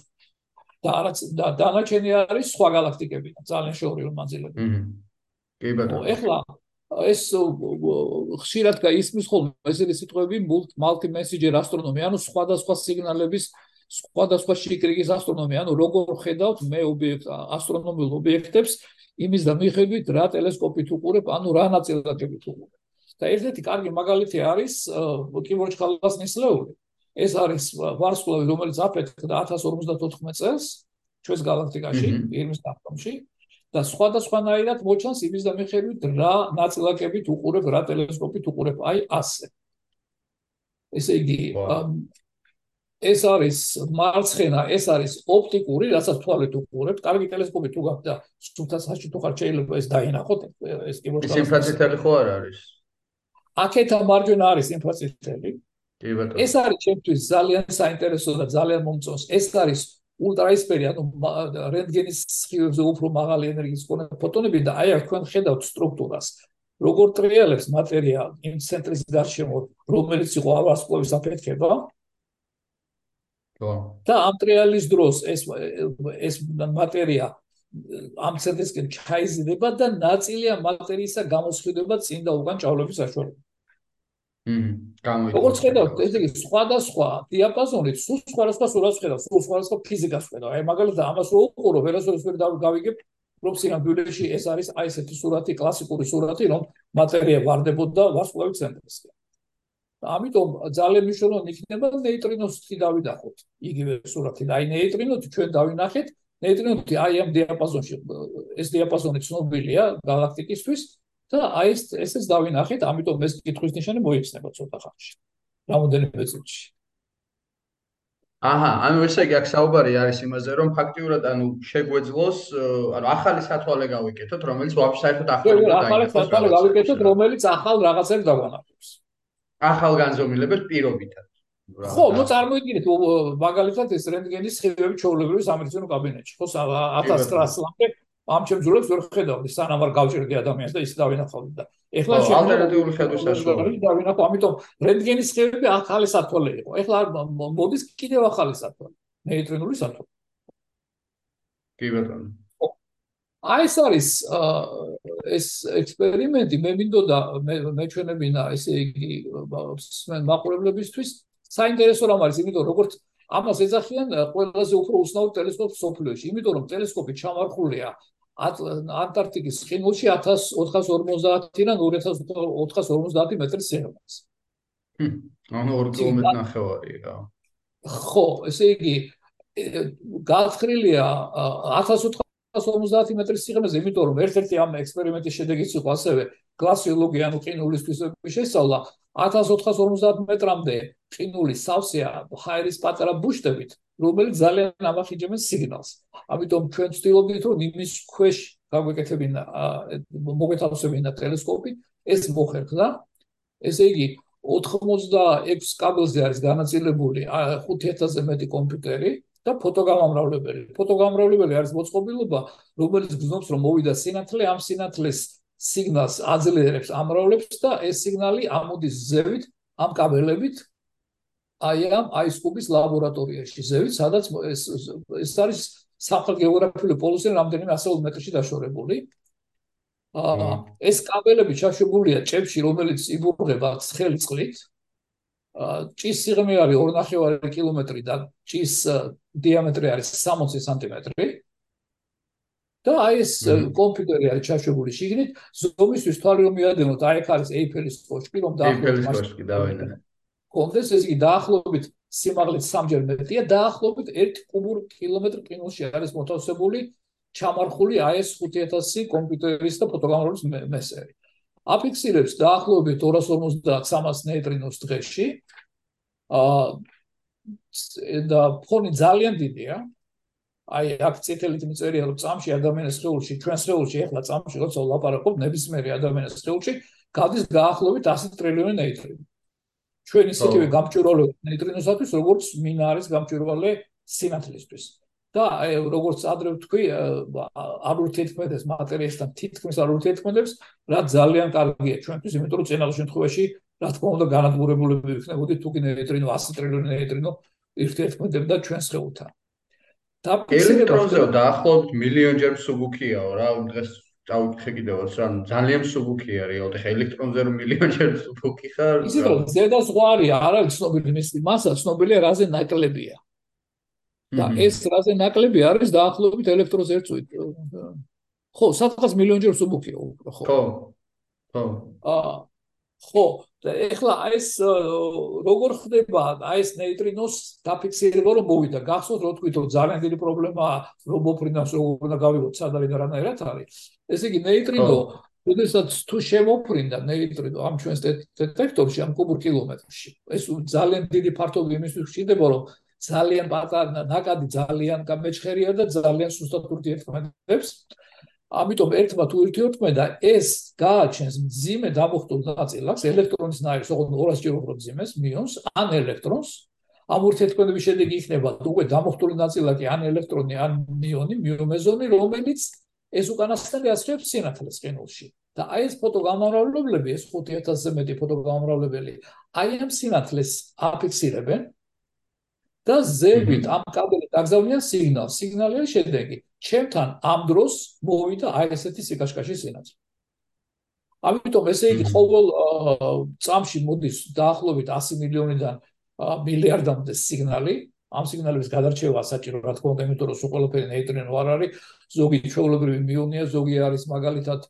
B: და რაც და დანარჩენი არის სხვა galaktikებიდან, ძალიან შეურიო მანძილები.
A: აჰა. კი ბატონო.
B: ეხლა ეს ხშირად გაისმის ხოლმე ესეთი სიტყვები multi messenger astronomy, ანუ სხვადასხვა სიგნალების სხვადასხვა შეკრიგის ასტრონომია, ანუ როგორ ხედავთ მე ობიექტ ასტრონომიულ ობიექტებს იმის და მიხედვით რა ტელესკოპით უყურებ, ანუ რა ნაწილაკებით უყურებ. და ერთ-ერთი კარგი მაგალითი არის კიბორჩ ხალასნის ლეული. ეს არის ვარსკვლავი, რომელიც აფეთქდა 1054 წელს ჩვენს galaktikაში, ირმის ნახტომში და სხვადასხვანაირად მოჩანს იმის და მიხედვით რა ნაწილაკებით უყურებ, რა ტელესკოპით უყურებ, აი ასე. ესე იგი, ეს არის მარცხენა, ეს არის ოპტიკური, რასაც თვალით უყურებ. კარგი ტელესკოპი თუ გაქვს და სულთა საშიტო ხარ შეიძლება ეს დაინახოთ, ეს კი
A: მოშალა. ეს ინფრაწითელი ხო არ არის?
B: აქეთა მარჯვენა არის ინფრაწითელი.
A: კი ბატონო.
B: ეს არის ჩემთვის ძალიან საინტერესო და ძალიან მომწონს. ეს არის ультраისფერი, ანუ რენტგენის სხივებზე უფრო მაღალი ენერგიის მქონე ფოტონები და აი აქ თქვენ ხედავთ სტრუქტურას. როგორ ტრიალებს მატერიალ იმ ცენტრის გარშემო, რომელიც იყო ავარსკვლავის აფეთქება. და ამ ტრიალის დროს ეს ეს მატერია ამ ცენტრისკენ ჩაიზრდება და ნაწილია მატერიისა გამოსხივდება წინ და უკან ჭავლების საშუალებით.
A: მმ, გამოიწვია.
B: როგორც ხედავთ, ეს იგი სხვადასხვა დიაპაზონით, სულ სხვადასხვა სურათს ხედავთ, სულ სხვადასხვა ფიზიკას ხედავთ. აი მაგალითად, ამას რო უყურო, ვერასოდეს ვერ გავიგებ, რომ სინამდვილეში ეს არის აი ესეთი სურათი, კლასიკური სურათი, რომ მატერია ვარდებოდა ვარსკვლავის ცენტრისკენ. ამიტომ ძალიან მნიშვნელოვანი იქნება ნეიტრინოსი დავიდახოთ. იგივე სურათი და აი ნეიტრინოთი ჩვენ დავინახეთ. ნეიტრინოთი აი ამ დიაპაზონში ეს დიაპაზონი ცნობილია galaktikistvis და აი ეს ესეც დავინახეთ, ამიტომ ეს კითხვის ნიშანი მოიხსნება ცოტა ხანში. რამოდენიმე წუთში.
A: აჰა, ანუ ესე იგი აქ საუბარი არის იმაზე, რომ ფაქტიურად ანუ შეგვეძლოს, ანუ ახალი სათვალე გავიკეთოთ, რომელიც ვაფშე საერთოდ ახალი
B: და ახალი სათვალე გავიკეთოთ, რომელიც ახალ რაღაცებს დაგვანახებს.
A: ახალგანზომილებებს პირობითად.
B: ხო, ну წარმოიდგინეთ მაგალითად ეს რენტგენის სხივები ჩაოლებრივი სამედიცინო კაბინეტში. ხო, 1900 წლამდე ამ ჩემძულებს ვერ ხედავდი, სანამ არ გავჭირდი ადამიანს და ის დავინახავდი და ეხლა
A: ალტერნატიული ხედვის საშუალება.
B: დავინახო, ამიტომ რენტგენის სხივები ახალი სათვალე იყო. ეხლა მოდის კიდევ ახალი სათვალე. ნეიტრინული სათვალე.
A: კი ბატონო.
B: აი ეს არის ეს ექსპერიმენტი მე მინდოდა მე ჩვენებინა ესე იგი მაყურებლებისთვის საინტერესო რამ არის იმიტომ როგორც ამას ეძახიან ყველაზე უფრო უცნაურ ტელესკოპს სოფლიოში იმიტომ რომ ტელესკოპი ჩამარხულია ანტარქტიკის ყინულში 1450-დან 2450 მეტრის სიღრმეზე.
A: ანუ 2 კილომეტრი ნახევარი რა.
B: ხო, ესე იგი გაცხრილია 1450 150 მეტრის სიღრმეზე, იმიტომ რომ ერთ-ერთი ამ ექსპერიმენტის შედეგიც იყო ასევე გლაციოლოგია ანუ ყინულის თვისებების შესწავლა 1450 მეტრამდე ყინული სავსეა ჰაერის პატარა ბუშტებით, რომელიც ძალიან ამახიჯებენ სიგნალს. ამიტომ ჩვენ ვცდილობთ რომ იმის ქვეშ გაგვეკეთებინა მოგეთავსებინა ტელესკოპი, ეს მოხერხდა. ესე იგი 86 კაბელზე არის განაწილებული 5000-ზე მეტი კომპიუტერი და ფოტოგამამრავლებელი. ფოტოგამამრავლებელი არის მოწყობილობა, რომელიც გზნობს, რომ მოვიდა სინათლე, ამ სინათლეს სიგნალს აძლიერებს, ამრავლებს და ეს სიგნალი ამოდის ზევით, ამ კაბელებით აი ამ აისკუბის ლაბორატორიაში ზევით, სადაც ეს ეს არის საფრთხე გეოგრაფიული პოლუსი რამდენიმე ასეულ მეტრში დაშორებული. აა ეს კაბელები ჩაშებულია ჭებში, რომელიც იბურღება ცხელი წყლით. ჭის სიღრმე არის 2.5 კილომეტრი და ჭის დიამეტრი არის 60 სანტიმეტრი. და აი ეს კომპიუტერი არის ჩაშვებული შიგნით, ზომისთვის თვალი რომ მიადენოთ, აი ეს არის ეიფელის კოშკი, რომ
A: დაახლოებით კოშკი დავენა.
B: კონდეს ეს იგი დაახლოებით სიმაღლით სამჯერ მეტია, დაახლოებით 1 კუბურ კილომეტრ ყინულში არის მოთავსებული ჩამარხული აი ეს 5000 კომპიუტერის და ფოტოგრამერის მესერი. აფიქსირებს დაახლოებით 250-300 ნეიტრინოს დღეში. აა და ფონი ძალიან დიდია. აი აქ წითელით მიწერია რომ წამში ადამიანის სხეულში, ჩვენ სხეულში ახლა წამში როცა ვლაპარაკობ ნებისმიერი ადამიანის სხეულში გადის დაახლოებით 100 ტრილიონი ნეიტრინო. ჩვენ ისეთივე გამჭვირვალე ნეიტრინოსათვის როგორც მინა არის გამჭვირვალე სინათლისთვის. და აი როგორც ადრე ვთქვი, არ ურთიერთქმედებს მატერიასთან თითქმის არ ურთიერთქმედებს, რაც ძალიან კარგია ჩვენთვის, იმიტომ რომ წინალ შემთხვევაში რა თქმა უნდა განადგურებულები ვიქნებოდით თუ კი ნეიტრინო 100 ტრილიონი ნეიტრინო ურთიერთქმედებდა ჩვენს ხელთან.
A: და ელექტრონზეო დაახლოებით მილიონჯერ მსუბუქიაო რა დღეს წავიქე კიდევაც რა ძალიან მსუბუქია რეალურად ეხა ელექტრონზე რომ მილიონჯერ მსუბუქი ხარ
B: ისე რომ ზედა ზღვარი არ არის ცნობილი მისი მასა ცნობილია რაზე ნაკლებია და ეს რაზე ნაკლები არის დაახლოებით ელექტრონზე ერთწვით ხო სადღაც მილიონჯერ მსუბუქია უფრო
A: ხო. ხო
B: აა ხო და ეხლა ეს როგორ ხდება? აი ეს ნეიტრინოს დაფიქსირება რომ მოვიდა. გახსოვთ რომ თქვით რომ ძალიან დიდი პრობლემაა რომ მოფრინავს რომ უნდა გავიღოთ სადარი და რანაირად არის. ესე იგი ნეიტრინო როდესაც თუ შემოფრინდა ნეიტრინო ამ ჩვენს დეტექტორში ამ კუბურ კილომეტრში ეს ძალიან დიდი ფართობი იმისთვის ხდება რომ ძალიან პატარა ნაკადი ძალიან გამეჩხერია და ძალიან სუსტად ურთიერთქმედებს. ამიტომ ერთმა თუ ურთიერთქმედა ეს გააჩენს მძიმე დამოხტულ ნაწილაკს ელექტრონის ნაირს ოღონდ 200 ჯერ უფრო მძიმეს მიონს ან ელექტრონს. ამ ურთიერთქმედების შედეგი იქნება უკვე დამოხტული ნაწილაკი ან ელექტრონი ან მიონი მიომეზონი რომელიც ეს უკანასკნელი ასრულებს სინათლეს ყინულში. და აი ეს ფოტოგამომრავლებლები ეს 5000-ზე მეტი ფოტოგამომრავლებელი აი ამ სინათლეს აფიქსირებენ და ზევით ამ კაბელით აგზავნიან სიგნალს სიგნალია შედეგი ჩემთან ამ დროს მოვიდა აი ესეთი სიკაშკაშის სინათლე. ამიტომ ესე იგი ყოველ წამში მოდის დაახლოებით 100 მილიონიდან მილიარდამდე სიგნალი. ამ სიგნალების გადარჩევა საჭირო რა თქმა უნდა, იმიტომ რომ სულ ყველაფერი ნეიტრინო არ არის, ზოგი ჩვეულებრივი მიონია, ზოგი არის მაგალითად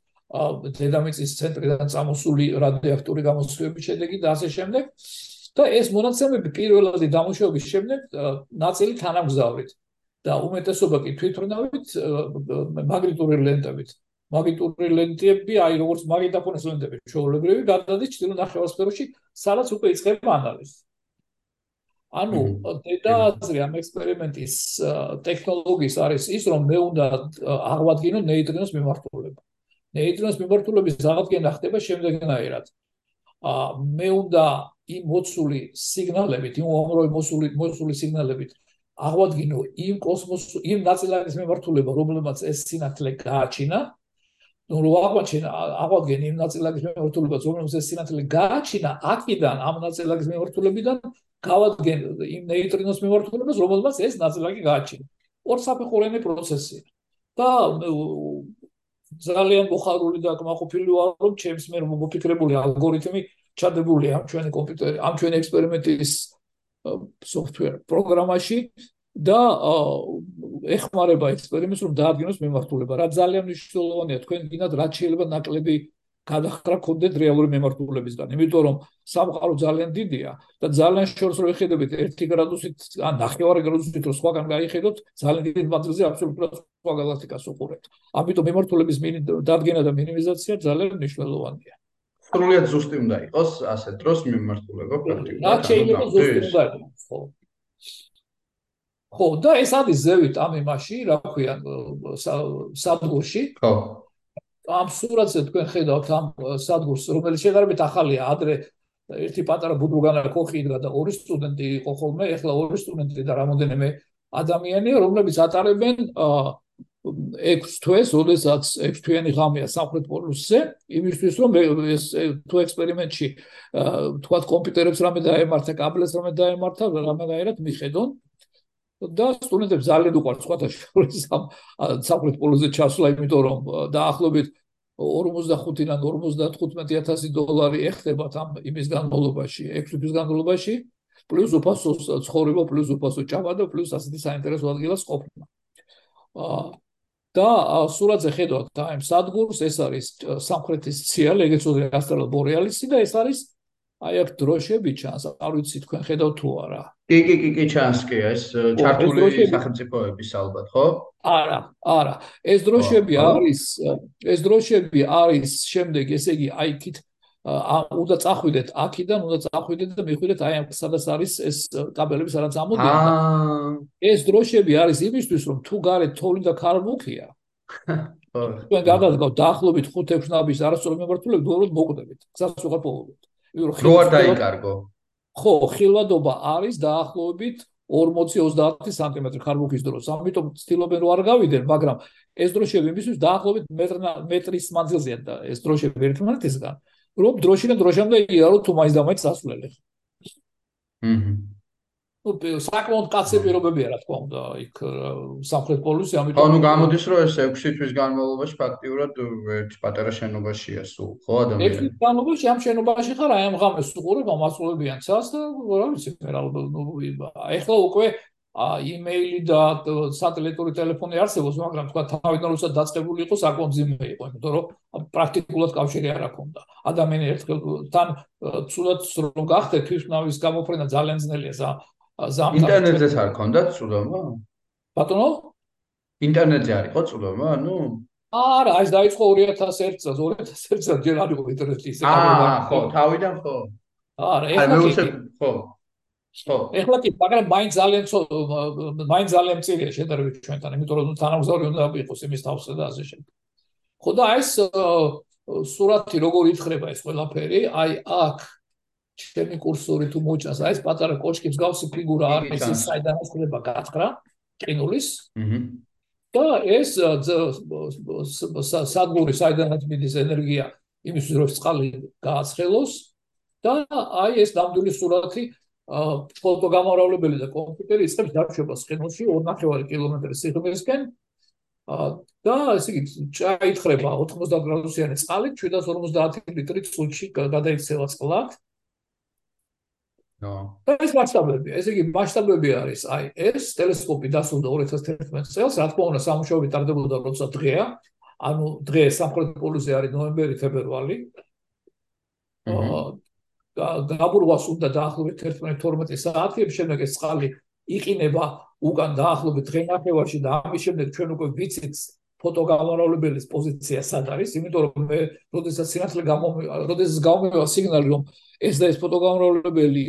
B: დედამიწის ცენტრიდან წამოსული რადიოაქტიური გამოსხივების შედეგი და ასე შემდეგ. და ეს მონაცემები პირველადი დამუშავების შემდეგ ნაწილი თანამგზავრით და უმეტესობა კი თვითრნავით მაგნიტური ლენტებით. მაგნიტური ლენტები, აი როგორც მაგნიტოფონის ლენტები, ჩვეულებრივი გადადის ჩრდილო ნახევარსფეროში, სადაც უკვე იწყება ანალიზი. ანუ დედააზრი ამ ექსპერიმენტის ტექნოლოგიის არის ის, რომ მე უნდა აღვადგინო ნეიტრინოს მიმართულება. ნეიტრინოს მიმართულების აღდგენა ხდება შემდეგნაირად. ა მე უნდა იმ მოცული სიგნალებით, იმ უამრავი მოსული მოსული სიგნალებით აღვადგინო იმ კოსმოს იმ ნაწილაკის მიმართულება, რომელმაც ეს სინათლე გააჩინა. ნუ რო აღვაჩინა, აღვადგენ იმ ნაწილაკის მიმართულება, რომელმაც ეს სინათლე გააჩინა, აქედან ამ ნაწილაკის მიმართულებიდან გავადგენ იმ ნეიტრინოს მიმართულებას, რომელმაც ეს ნაწილაკი გააჩინა. ორსაფეხურიანი პროცესია. და ძალიან მოხარული და კმაყოფილი ვარ, რომ ჩემს მე მოფიქრებული ალგორითმი ჩადებული ამ ჩვენი კომპიუტერი, ამ ჩვენი ექსპერიმენტის software პროგრამაში და ეხმარება ექსპერიმენტს რომ დაადგინოს მიმართულება. რა ძალიან მნიშვნელოვანია თქვენ გინდათ რა შეიძლება ნაკლები გადახრა კონდეთ რეალური მიმართულებისგან. იმიტომ რომ სამყარო ძალიან დიდია და ძალიან შორს რო ეხედებით 1 გრადუსით ან 9 გრადუსით რო სხვაგან გაიხედოთ, ძალიან დიდ მანძილზე აბსოლუტურად სხვა გალაქტიკას უყურებთ. ამიტომ მიმართულების დადგენა და მინიმიზაცია ძალიან მნიშვნელოვანია.
A: სრულიად ზუსტი უნდა იყოს ასე დროს მიმართულება
B: პრაქტიკულად. რა შეიძლება ზუსტი უნდა იყოს, ხო? ხო, და ეს არის ზევით ამ იმაში, რა ქვია, სადგურში.
A: ხო.
B: ამ სურათზე თქვენ ხედავთ ამ სადგურს, რომელიც შედარებით ახალია, ადრე ერთი პატარა ბუდუგანა კოხი იდგა და ორი სტუდენტი იყო ხოლმე, ეხლა ორი სტუდენტი და რამოდენიმე ადამიანია, რომლებიც ატარებენ აა 6 თვეს, ოდესაც 6 თვიანი ღამეა სამხრეთ პოლუსზე, იმისთვის რომ ეს თუ ექსპერიმენტში თქვა კომპიუტერებს რამე დაემართა, კაბლებს რამე დაემართა, რამეღაერად მიხედონ და სტუდენტებს ძალიან უყვართ სხვათა შორის ამ სამხრეთ პოლუსზე ჩასვლა, იმიტომ რომ დაახლოებით 45-დან 55000 დოლარი ეხდებათ ამ იმის განმავლობაში, 6 თვის განმავლობაში, პლუს უფასო ცხოვრება, პლუს უფასო ჭაბადა, პლუს ასეთი საინტერესო ადგილას ყოფნა. აა და სურათზე ხედავთ და ამ სადგურს ეს არის სამხრეთის ციალ ეგეც უძე ასტრალ ბორეალისი და ეს არის აი აქ დროშები ჩანს, არ ვიცი თქვენ ხედავთ თუ არა.
A: კი, კი, კი, კი ჩანს კი ეს ჩართული სახელმწიფოების ალბათ, ხო?
B: არა, არა. ეს დროშები არის ეს დროშები არის შემდეგ, ესე იგი, აი იქით უნდა წახვიდეთ აქიდან, უნდა წახვიდეთ და მიხვიდეთ აი ამ სადაც არის ეს კაბელები სადაც ამოდიან.
A: აა
B: ეს დროშები არის იმისთვის, რომ თუ გარეთ თოვლი და ქარბუქია. ხო. თქვენ გადადგავთ დაახლოებით 5-6 ნაბის არასწორი მიმართულებით, უბრალოდ მოკვდებით. გზას უღარ პოულობთ.
A: რო არ დაიკარგო.
B: ხო, ხილვადობა არის დაახლოებით 40-30 სანტიმეტრი ხარბუქის დროს. ამიტომ ცდილობენ რომ არ გავიდენ, მაგრამ ეს დროშები იმისთვის დაახლოებით მეტრის მანძილზეა და ეს დროშები ერთმანეთისგან, რომ დროშიდან დროშამდე იარო თუ მაინც და მაინც ასვლელი.
A: აჰა.
B: ну საკმაოდ კაცი პირობებია რა თქმა უნდა იქ სამხრეთ პოლუსი ამიტომ
A: ანუ გამოდის რომ ეს 6 თვის განმავლობაში ფაქტიურად ერთ პატარა შენობაშია სულ ხო ადამიანი
B: 6 თვის განმავლობაში ამ შენობაში ხარ აი ამ ღამეს უყურებ ამ ასრულებიან ცას და რა ვიცი რა ნუ ეხლა უკვე აიმეილი და სატელიტური ტელეფონი არსებობს, მაგრამ თქვა თავიდან როცა დაწყებული იყო საკმაოდ ძიმე იყო, იმიტომ რომ პრაქტიკულად კავშირი არ აქვს. ადამიანი ერთხელ თან ცუდად რომ გახდე თვითნავის გამოფრენა ძალიან ძნელია ზა ზამ
A: ინტერნეტზეც არ ქონდათ წვდომა?
B: ბატონო?
A: ინტერნეტზე არ იყო წვდომა? ანუ
B: არა, ეს დაიწყო 2001 წელს, 2001 წელს ჯერ არ იყო ინტერნეტი ისე
A: აა, ხო, თავიდან ხო.
B: არა, ეხლა კი.
A: ხო. ხო.
B: ეხლა კი, მაგრამ მაინც ძალიან მაინც ძალიან მწირია შედარებით ჩვენთან, იმიტომ რომ თანამგზავრი უნდა იყოს იმის თავსა და ასე შემდეგ. ხო და ეს სურათი როგორ ითხრება ეს ყველაფერი? აი აქ ჩემი კურსორი თუ მოჭას, აი ეს პატარა კოჩკის გავსი ფიგურა არის ის საიდანაც ხდება გათხრა ყინულის. აჰა. და ეს სადგური საიდანაც მიდის ენერგია იმის რომ წყალი გააცხელოს და აი ეს ნამდვილი სურათი ფოტოგამომრავლებელი და კომპიუტერი იწყებს დაშვებას ყინულში 2.5 კილომეტრის სიღრმისკენ. და ესე იგი ჩაითხრება 90 გრადუსიანი წყალი 750 ლიტრი წუთში გადაიქცევა წყლად. და ეს მასშტაბები, ესე იგი მასშტაბები არის, აი ეს ტელესკოპი დასრულდა 2011 წელს, რა თქმა უნდა სამუშაოები ტარდებოდა როცა დღეა, ანუ დღე სამხრეთ პოლუსზე არის ნოემბერი, ფებრვარი. აა გაბურვას უნდა დაახლოებით 11-12 საათი, შემდეგ ეს წყალი იყინება უკან დაახლოებით დღენახევარში და ამის შემდეგ ჩვენ უკვე ვიცით ფოტოგამომრავლებლის პოზიცია სად არის, იმიტომ რომ მე როდესაც სინათლე გამო როდესაც გამომევა სიგნალი რომ ეს და ეს ფოტოგამრავლებელი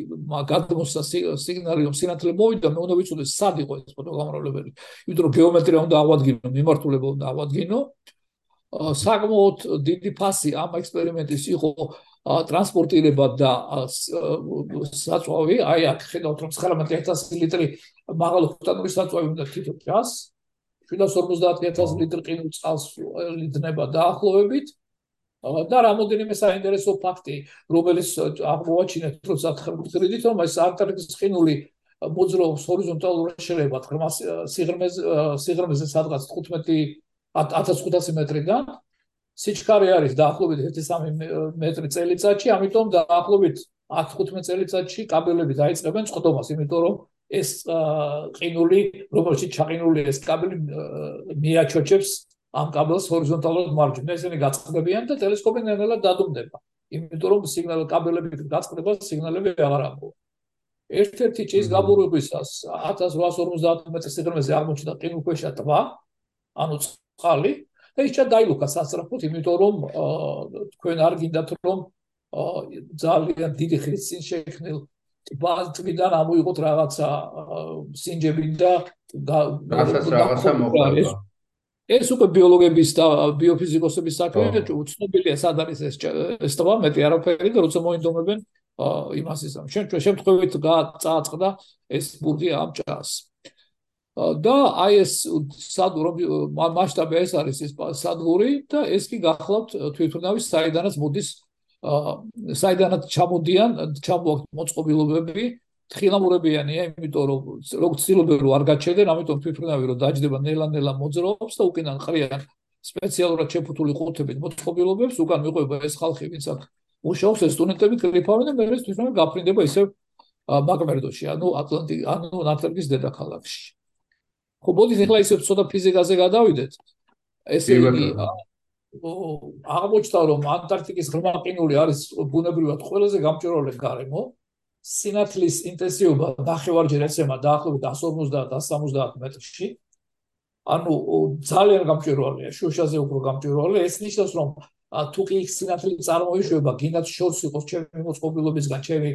B: გადმოსა სიგნალი რომ სინათლე მოვიდა მე უნდა ვიცოდე სად იყო ეს ფოტოგამრავლებელი იმიტომ რომ გეომეტრია უნდა ავადგინო მიმართულება უნდა ავადგინო. საკმაოდ დიდი ფასი ამ ექსპერიმენტის იყო ტრანსპორტირება და საწვავი აი აქ ხედავთ რომ 19000 ლიტრი მაღალ ოქტანური საწვავი უნდა თვითონ ჩას 750000 ლიტრი ყინულ წყალს ლიდნება დაახლოებით და რამოდენიმე საინტერესო ფაქტი, რომელიც აღმოაჩინეთ თროცა ხრიდით, რომ ეს არტარქტიკის ყინული მოძრაობს ჰორიზონტალურად შელებად ღრმა სიღრმეზე სიღრმეზე სადღაც 15 1500 მეტრიდან. სიჩქარე არის დაახლოებით 1.3 მეტრი წელიწადში, ამიტომ დაახლოებით 10-15 წელიწადში კაბელები დაიწყებენ წყდომას, იმიტომ რომ ეს ყინული, რომელშიც ჩაყინული ეს კაბელი მიაჩოჩებს ამ კაბელს ჰორიზონტალურად მარჯვნივ ესენი გაწყდებიან და ტელესკოპი ნელ-ნელა დადუმდება. იმიტომ რომ სიგნალ კაბელებით გაწყდება სიგნალები აღარ ამბობ. ერთ-ერთი ჭის გაბურებისას 1850 მეტრის სიღრმეზე აღმოჩნდა ყინულქვეშა ტბა, ანუ წყალი და ის ჩადაილუკა სასწრაფოდ, იმიტომ რომ თქვენ არ გინდათ რომ ძალიან დიდი ხნის წინ შექმნილ ტბიდან ამოიღოთ რაღაცა სინჯები და
A: რაღაცა მოხდა.
B: ეს უკვე ბიოლოგების და ბიოფიზიკოსების საქმეა, უცნობია სად არის ეს ეს თვა მეტი არაფერი და როცა მოინდომებენ იმას ის ამ შენ შემთხვევით წააწყდა ეს ბურგი ამ ჭას. და აი ეს სადური მასშტაბი ეს არის ეს სადური და ეს კი გახლავთ თვითონავის საიდანაც მოდის საიდანაც ჩამოდიან ჩამოაქვს მოწყობილობები თხილამურებიანია, იმიტომ რომ როგორც ცდილობენ რომ არ გაჩერდნენ, ამიტომ თვითონავი რომ დაждდება ნელა-ნელა მოძრაობს და უკიდან ყრიან სპეციალურად შეფუთული ყუთებით მოწყობილობებს, უკან მიყვება ეს ხალხი, ვინც აქ მუშაობს, ეს სტუდენტები კრიფავენ და მე თვითონ გაფრინდება ისევ მაგმერდოში, ანუ ატლანტი, ანუ ნათერგის დედაქალაქში. ხო, ბოდით ახლა ისევ ცოტა ფიზიკაზე გადავიდეთ. ესე იგი აღმოჩნდა რომ ანტარქტიკის ღრმა ყინული არის ბუნებრივად ყველაზე გამჭვირვალე გარემო. სინათლის ინტენსივობა ნახევარჯერ ეცემა დაახლოებით 150-170 მეტრში. ანუ ძალიან გამჭვირვალეა შუშაზე უფრო გამჭვირვალე ეს ნიშნავს რომ თუ კი სინათლე წარმოიშვება გინდათ შორს იყოს ჩემი მოწყობილობისგან ჩემი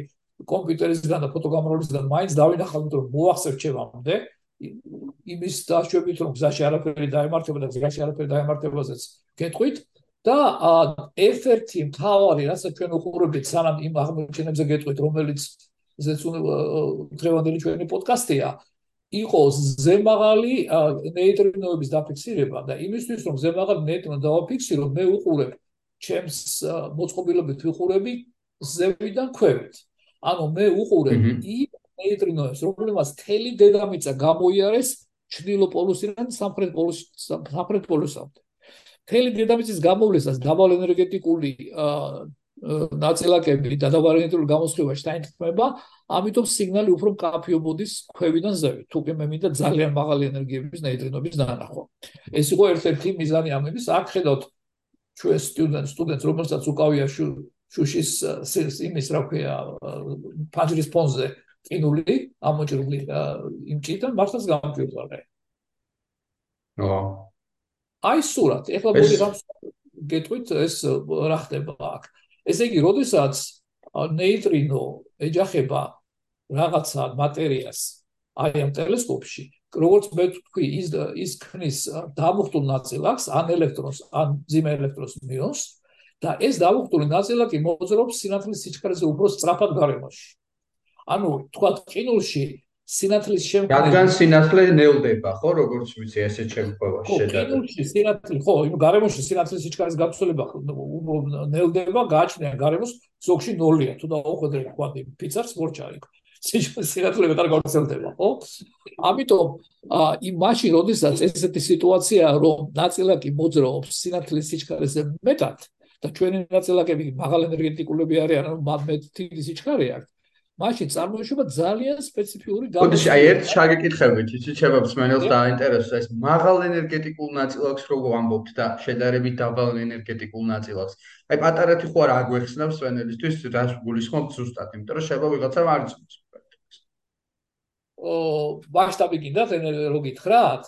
B: კომპიუტერისგან და ფოტოგამრავლისგან მაინც დავინახავ იმიტომ რომ მოახსევ ჩემამდე იმის დაშვებით რომ გზაში არაფერი დაემართება და გზაში არაფერი დაემართებაზეც გეტყვით და ერთ-ერთი მთავარი რასაც ჩვენ უყურებთ სანამ იმ აღმოჩენებზე გეტყვით რომელიც ესეც დღევანდელი ჩვენი პოდკასტია იყოს ზემაღალი ნეიტრინოების დაფიქსირება და იმისთვის რომ ზემაღალი ნეიტრინო დავაფიქსირო მე უყურებ ჩემს მოწყობილობით ვიყურები ზევიდან ქვევით. ანუ მე უყურებ იმ ნეიტრინოებს რომლებსაც თელი დედამიწა გამოიარეს ჩრდილო პოლუსიდან სამხრეთ პოლუს სამხრეთ პოლუსამდე. თელი დედამიწის გამოვლისას დაბალ ენერგეტიკული ნაწილაკები და დაბალ ენერგეტიკული გამოსხივება შეიტანხმება ამიტომ სიგნალი უფრო მკაფიობოდის ქვევიდან ზევით. თუ კი მე მინდა ძალიან მაღალი ენერგიების ნეიტრინოების დანახვა. ეს იყო ერთ-ერთი მიზანი ამების. აქ ხედავთ ჩვენ სტუდენტ სტუდენტს რომელსაც უკავია შუშის იმის რა ქვია ფაჯრის ფონზე ყინული ამოჭრული იმ ჭიდან მართლაც გამჭირვალე.
A: ო.
B: აი სურათ, ეხლა მოდი რამ გეტყვით ეს რა ხდება აქ. ესე იგი, როდესაც ნეიტრინო ეჯახება რაღაცა მატერიას აი ამ ტელესკოპში, როგორც მე თქვი, ის ის ქნის დამუხტულ ნაწილაკს, ან ელექტრონს, ან ძიმე ელექტრონს მიონს და ეს დამუხტული ნაწილაკი მოძრაობს სინათლის სიჩქარეზე უფრო სწრაფად გარემოში. ანუ თქვა ყინულში სინათლის შემკრე
A: რადგან სინათლე ნელდება ხო როგორც ვიცი ესე შემკრება
B: შედა ყინულში სინათლე ხო იმ გარემოში სინათლის სიჩქარის გაცვლება ნელდება გააჩნია გარემოს ზოგში ნოლია თუ დაუხედე თქვა პიცარს მორჩარი სინათლე მეტარ გავრცელდება ხო? ამიტომ იმ მაშინ როდესაც ესეთი სიტუაცია რომ ნაწილაკი მოძრაობს სინათლის სიჩქარეზე მეტად და ჩვენი ნაწილაკები მაღალ ენერგეტიკულები არიან ანუ მაგნეტ თითის სიჩქარე აქვს მაშინ წარმოიშვება ძალიან სპეციფიური
A: გამო. ოდეში აი ერთ შეგეკითხებით, იცი ჩემო მსმენელს დააინტერესებს ეს მაღალ ენერგეტიკულ ნაწილაკს როგორ ამბობთ და შედარებით დაბალ ენერგეტიკულ ნაწილაკს. აი პატარეთი ხო არ აგვეხსნებს მსმენელისთვის რას გულისხმობთ ზუსტად, იმიტომ რომ შეიძლება ვიღაცამ არ იცოდეს.
B: ო, მასშტაბი გინდათ ენერგიით ხრათ?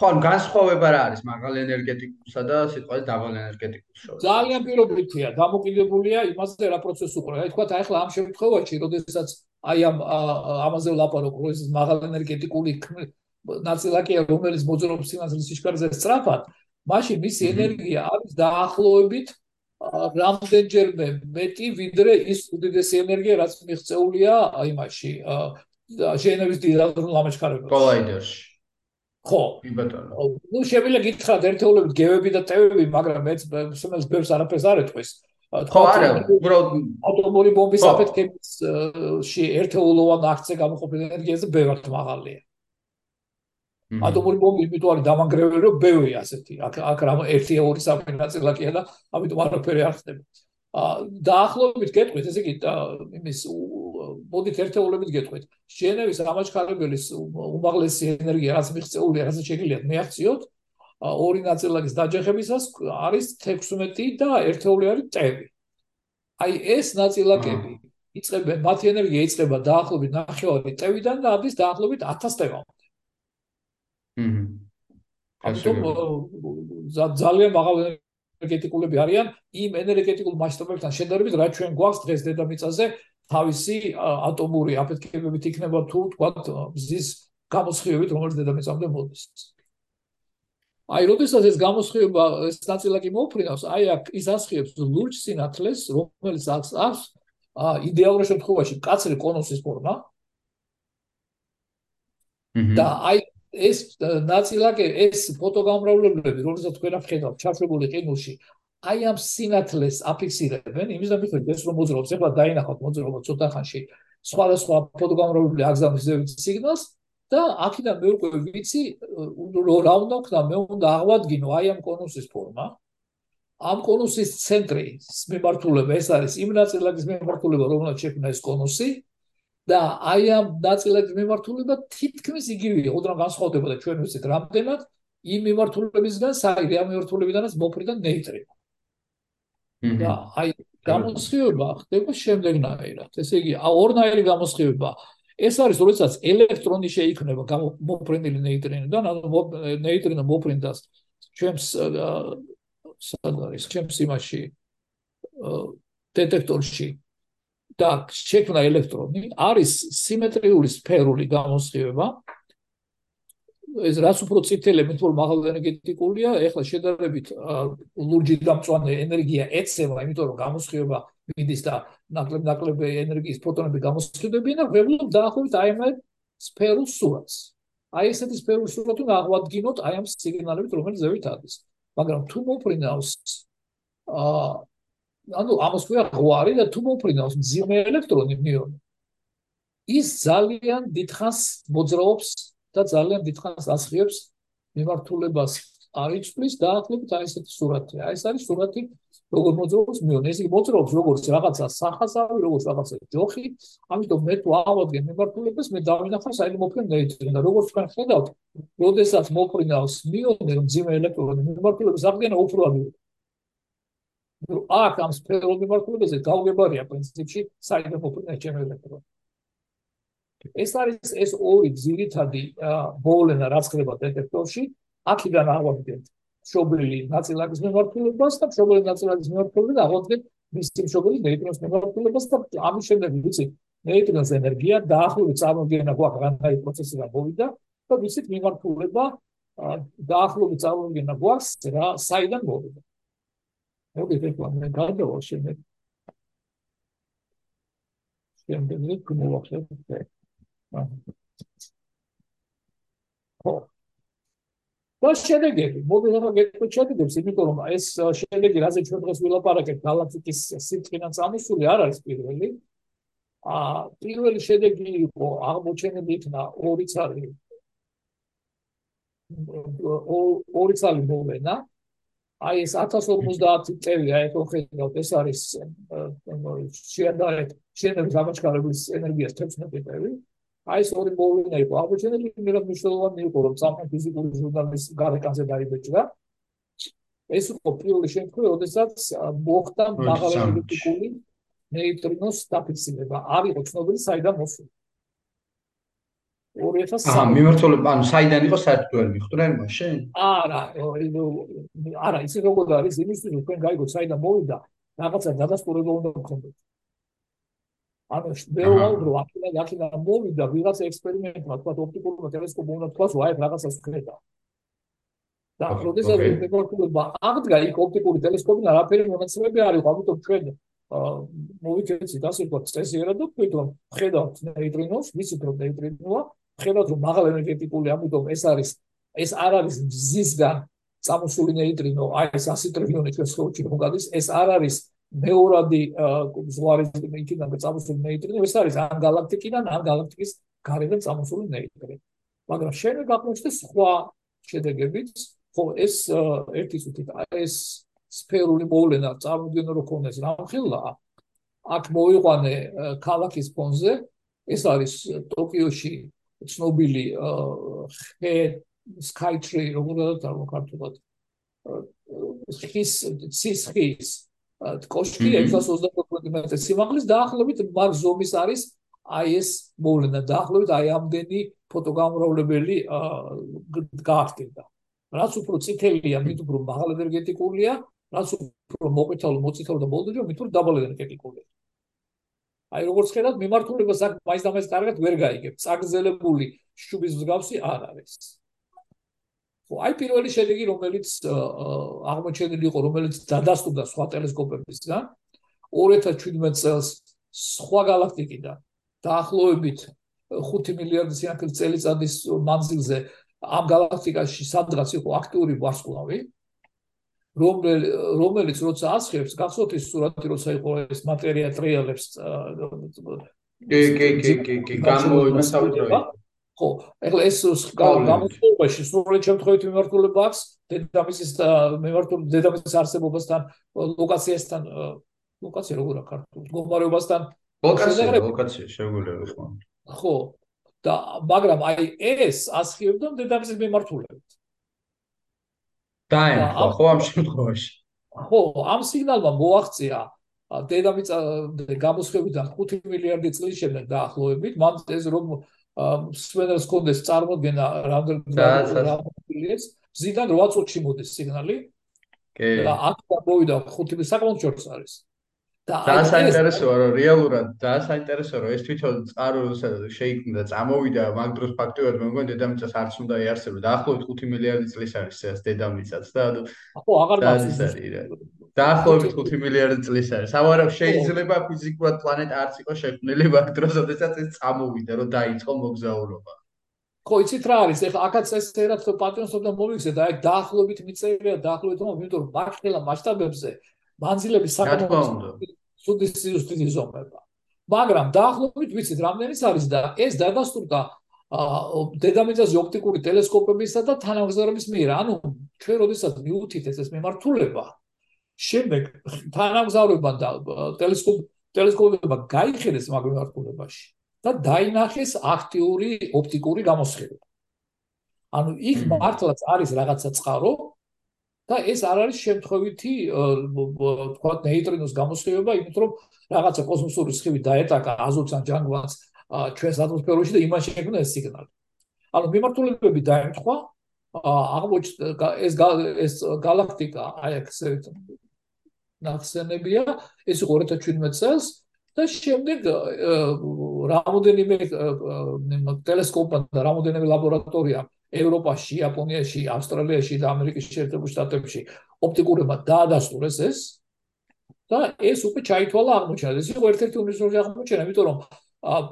A: ხო, ან განსხვავება რა არის მაღალ ენერგეტიკულსა და სიტყვის დაბალ ენერგეტიკულს შორის?
B: ძალიან პირობითია, დამოკიდებულია იმაზე რა პროცესი უყურე. აი თქვა, აი ახლა ამ შემთხვევაში, როდესაც აი ამ ამაზე ვლაპარაკ, რომ ეს მაღალ ენერგეტიკული ნაწილაკია, რომელიც მოძრაობს სინათლის სიჩქარეზე სწრაფად, მაშინ მისი ენერგია არის დაახლოებით რამდენჯერმე მეტი, ვიდრე ის უდიდესი ენერგია, რაც მიღწეულია აი მასში, ჟენევის დიდ ლამაჩქარებაში.
A: კოლაიდერში.
B: ხო.
A: ბატონო.
B: ნუ შემიძლია გითხრათ ერთეულებით გევები და ტევები, მაგრამ მეც სულ ბევრს არაფერს არ ეთქვის.
A: ხო, არა, უბრალოდ
B: ატომური ბომბის აფეთქებაში ერთეულოვან აქცე გამოყოფილი ენერგიაზე ბევრად მაღალია. ატომური ბომბი იმიტომ არის დამანგრეველი, რომ ბევრი ასეთი. აქ აქ რა 1-2 საფინანსელაკია და ამიტომ არაფერი არ ხდება. დაახლოებით გეტყვით, ესე იგი იმის მოდით ერთეულებით გეტყვით. ჟენევის ამაჩქარებელის უმაღლესი ენერგია, რაც მიღწეულია, რაც შეგიძლიათ მეაქციოთ, ორი ნაწილაკის დაჯახებისას არის 16 და ერთეული არის ტევი. აი ეს ნაწილაკები იწებენ, მათი ენერგია იწება დაახლოებით 9 ტევიდან და ამის დაახლოებით 1000 ტევამდე.
A: ჰმმ.
B: ამიტომ ძალიან მაღალი ენერგეტიკულები არიან იმ ენერგეტიკულ მასშტაბებთან შედარებით, რაც ჩვენ გვაქვს დღეს დედამიწაზე, თავისი ატომური აფეთქებებით იქნება თუ თქვა მზის გამოსხივებით, რომელიც დედამიწამდე მოდის. აი, როდესაც ეს გამოსხივება ეს ნაწილაკი მოუფრინავს, აი აქ ის ასხიებს ლურჯ სინათლეს, რომელიც აქვს აქვს იდეალურ შემთხვევაში კაცრი კონუსის ფორმა. და აი ეს ნაწილაკი ეს ფოტოგამრავლებლები რომელსაც თქვენ აღხედავთ ჩაშვებული ყინულში აი ამ სინათლეს აფიქსირებენ იმის დამიხვდით ეს რომ მოძრაობს ეხლა დაინახოთ მოძრაობა ცოტა ხანში სხვადასხვა ფოტოგამრავლებლები აგზავნის სიგნალს და აქედან მე უკვე ვიცი რა უნდა ვქნა მე უნდა აღვადგინო აი ამ კონუსის ფორმა. ამ კონუსის ცენტრი მიმართულება ეს არის იმ ნაწილაკის მიმართულება რომელსაც შექმნა ეს კონუსი და აი ამ ნაწილაკის მიმართულება თითქმის იგივეა, უდრამ განსხვავდება ჩვენ ვიცით რამდენად იმ მიმართულებისგან საერთოდ ამ მიმართულებიდანაც მოფრინდა ნეიტრინო. და აი გამოსხივება ხდება შემდეგნაირად. ესე იგი, ორნაირი გამოსხივება. ეს არის როდესაც ელექტრონი შეიქმნება მოფრინდილი ნეიტრინოდან, ანუ ნეიტრინო მოფრინდას ჩემს სად არის ჩემს იმაში დეტექტორში და შექმნა ელექტრონი არის სიმეტრიული სფერული გამოსხივება. ეს რაც უფრო წითელი თუ მაღალ ენერგეტიკულია ეხლა შედარებით ლურჯი გამწვანე ენერგია ეცემა იმიტომ რომ გამოსხივება მიდის და ნაკლებ ნაკლებ ენერგიის ფოტონები გამოსხივდებიან და ვეღარ დაახლოებით აი მე სფერულ სურათს. აი ესეთი სფერულ სურათი აღვადგინოთ აი ამ სიგნალებით რომელიც ზევით არის. მაგრამ თუ მოფრინავს აა ანუ ამას ქვია ღვარი და თუ მოფრინავს მძიმე ელექტრონი მიონი ის ძალიან დიდხანს მოძრაობს და ძალიან დიდხანს ასხიებს მიმართულებას არიწვის დაახლოებით აი ესეთი სურათია. აი ეს არის სურათი როგორ მოძრაობს მიონი ეს მოძრაობს როგორც რაღაცა სახასავი როგორც რაღაცა ჯოხი ამიტომ მე თუ ავადგენ მიმართულებას მე დავინახავ საერთოდ მოფრინავს ნეიტრინო და როგორც ხედავთ როდესაც მოფრინავს მიონი რომ მძიმე ელექტრონი მიმართულებას აღდგენა უფრო ადვილი აქ ამ სფერულ მიმართულებაზე გავგებარია პრინციპში ოპერა ჩემელეთრო ეს არის ეს ორი ძირითადი ბოლენა რაც ხდება დეტექტორში აქედან აღვადგენ შობილი ნაწილაკის მიმართულებას და შობილი ნაწილაკის მიმართულებას აღვადგენ მისი შობილი ნეიტრონის მიმართულებას და ამის შემდეგ ვიცი ნეიტრონის ენერგია დაახლოებით წარმოგვიდგენა გვაქვს რანაირი პროცესი რა მოვიდა და ვიცით მიმართულება დაახლოებით წარმოგვიდგენა გვაქვს რა საიდან მოვიდა მოგეთ ეხლა მე გადავა შემდეგ შემდეგ გმოვახერხე ხო და შედეგები მოდით ახლა გეტყვით შედეგებს იმიტომ რომ ეს შედეგი რაზე ჩვენ დღეს ვილაპარაკეთ გალაქტიკის სიტყვიდან წამოსული არ არის პირველი ა პირველი შედეგი იყო აღმოჩენილი იქნა ორი ცალი ორი ცალი მოვლენა აი ეს 1050 წელი აი ხო ხედავთ ეს არის შეადარეთ შეიძლება გამოჩქარების ენერგიას 16 წელი აი ეს ორი მოვლენა იყო. აღმოჩენილი იმერად მნიშვნელოვანი იყო რომ სამყარო ფიზიკური ჟურნალის გარეკანზე დაიბეჭდა? ეს იყო პირველი შემთხვევა როდესაც მოხდა მაღალენერგეტიკული ნეიტრინოს დაფიქსირება. არ იყო ცნობილი საიდან მოსული 2003
A: აა მიმართულება ანუ საიდან იყო საერთოდ მიხვდნენ მაშინ?
B: არა, არა, ისე როგორ არის იმისთვის თქვენ გაიგოთ საიდან მოვიდა, რაღაცა დადასტურება უნდა გქონდეთ. ანუ რომ აქედან აქედან მოვიდა ვიღაცა ექსპერიმენტმა, თქვა ოპტიკურმა ტელესკოპმა უნდა თქვას, აი რაღაცას ხედა. და როდესაც მიმართულება აღდგა იქ ოპტიკური ტელესკოპი და რაფერი მონაცემები არ იყო, ამიტომ ჩვენ მოვიქეცით ასე ვთქვათ წესიერად და ვთქვით რომ ხედავთ ნეიტრინოს, ვიცით რომ ნეიტრინოა, ხედავთ რომ მაღალ ენერგეტიკული ამიტომ ეს არის ეს არ არის ზისგან წამოსული ნეიტრინო აი ეს 100 ტრილიონი სხეულში რომ გადის ეს არ არის მეორადი ზღვარი იქიდან წამოსული ნეიტრინო ეს არის ან გალაქტიკიდან ან გალაქტიკის გარედან წამოსული ნეიტრინო. მაგრამ შენ გაგმოჩნდა სხვა შედეგებიც ხო ეს ერთი სუთით ეს სფერული მოვლენა წარმოგვიდგენო რომ ქონდეს რამხელა აქ მოიყვანე ქალაქის ფონზე ეს არის ტოკიოში ცნობილი ხე skytree როგორად არ მოხარტულად ხის ცის ხის კოშკი 625 მეტრი სიმაღლის დაახლოებით მაგ ზომის არის აი ეს მოვლენა. დაახლოებით აი ამდენი ფოტოგამრავლებელი გაახდინა რაც უფრო წითელია მით უფრო მაღალ ენერგეტიკულია რაც უფრო მოყვითალო მოწითალო და მოლდირო მით უფრო დაბალ ენერგეტიკულია აი როგორც ხედავთ მიმართულებას აქ მაინც და მაინც კარგად ვერ გაიგებ. წაგზელებული შუბის მსგავსი არ არის. ხო, აი პირველი შედეგი რომელიც აღმოჩენილი იყო, რომელიც დადასტურდა სხვა ტელესკოპებისგან 2017 წელს სხვა galaktикიდან დაახლოებით 5 მილიარდი სიახლე წელიწადის მანძილზე ამ galaktikaში სადღაც იყო აქტიური ვარსკვლავი, რომელ რომელიც როცა ასხებს გახსოვთ ის სურათი როცა იყო ეს მატერია ტრიალებს
A: კი კი კი კი კი გამოიმასავდა
B: ხო ეხლა ეს გამოცხობაში სრულად შემთხვევით მიმართულება აქვს დედამისის მიმართულ დედამისის არსებობასთან ლოკაციასთან ლოკაცია როგორ აქვს ქართულ? მდგომარეობასთან
A: ლოკაცია ლოკაცია შეგვიძლია ხო.
B: ხო. და მაგრამ აი ეს ასხიებდა დედამისის მიმართულებით
A: დაემთხვა ხო ამ შემთხვევაში?
B: ხო ამ სიგნალმა მოაღწია დედამიწა გამოსხებიდან 5 მილიარდი წლის შემდეგ დაახლოებით მან ეს რომ სვენელს კონდეს წარმოქმნა რამდენად ზიდან 8 წუთში მოდის სიგნალი. კი. და აქ გამოვიდა 5 საკმაოდ შორს არის
A: და აი საინტერესოა რომ რეალურად და საინტერესოა რომ ეს თვითონ წყარო შეიქმნა წამოვიდა მაგ დროს ფაქტობრივად მე მგონი დედამიწას არც უნდა იარსებოდა დაახლოებით 5 მილიარდი წლის არის ეს დედამიწაც და
B: ხო აღარ
A: გასის დაახლოებით 5 მილიარდი წლის არის. სავარაუდოდ შეიძლება ფიზიკურად პლანეტა არც იყოს შექმნილი მაგ დროს როდესაც ეს წამოვიდა რომ დაიწყო მოგზაურობა.
B: ხო იცით რა არის? ეხლა აქაც ეს ერთ პატრონს უნდა მოვიქცე და აი დაახლოებით მიწერია დაახლოებით რომ იმიტომ რომ მაგხელა მასშტაბებზე მანძილები საკმაოდ სუდის სიუსტის იზომება. მაგრამ დაახლოებით ვიცით რამდენის არის და ეს დადასტურდა დედამიწაზე ოპტიკური ტელესკოპებისა და თანამგზავრების მიერ. ანუ ჩვენ როდესაც მიუთით ეს მემართულება, შემდეგ თანამგზავრებმა და ტელესკოპ ტელესკოპებმა გაიხედეს მაგ მემართულებაში და დაინახეს აქტიური ოპტიკური გამოსხივება. ანუ იქ მართლაც არის რაღაცა წყარო, და ეს არ არის შემთხვევითი თქვა ნეიტრინოს გამოსხივება, იმიტომ რომ რაღაცა კოსმოსური სხივი დაეტაკა აზოტს ან ჯანგლას ჩვენს ატმოსფეროში და იმაში შექმნა ეს სიგნალი. ანუ მიმართულებები დაემთხვა აღმოჩნდა ეს ეს galaktika აი ეს ნახსენებია ეს იყო 2017 წელს და შემდეგ რამოდენიმე ტელესკოპა და რამოდენიმე ლაბორატორია ევროპაში, იაპონიაში, ავსტრალიაში და ამერიკის შეერთებულ შტატებში ოპტიკურებმა დაადასტურეს ეს და ეს უკვე ჩაითვალა აღმოჩენა. ეს იყო ერთ-ერთი უნივერსალური აღმოჩენა, იმიტომ რომ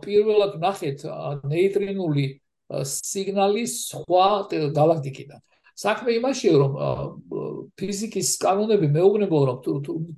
B: პირველად ნახეთ ნეიტრინული სიგნალი სხვა galaktikიდან. საქმე იმაშია რომ ფიზიკის კანონები მეუბნებო რომ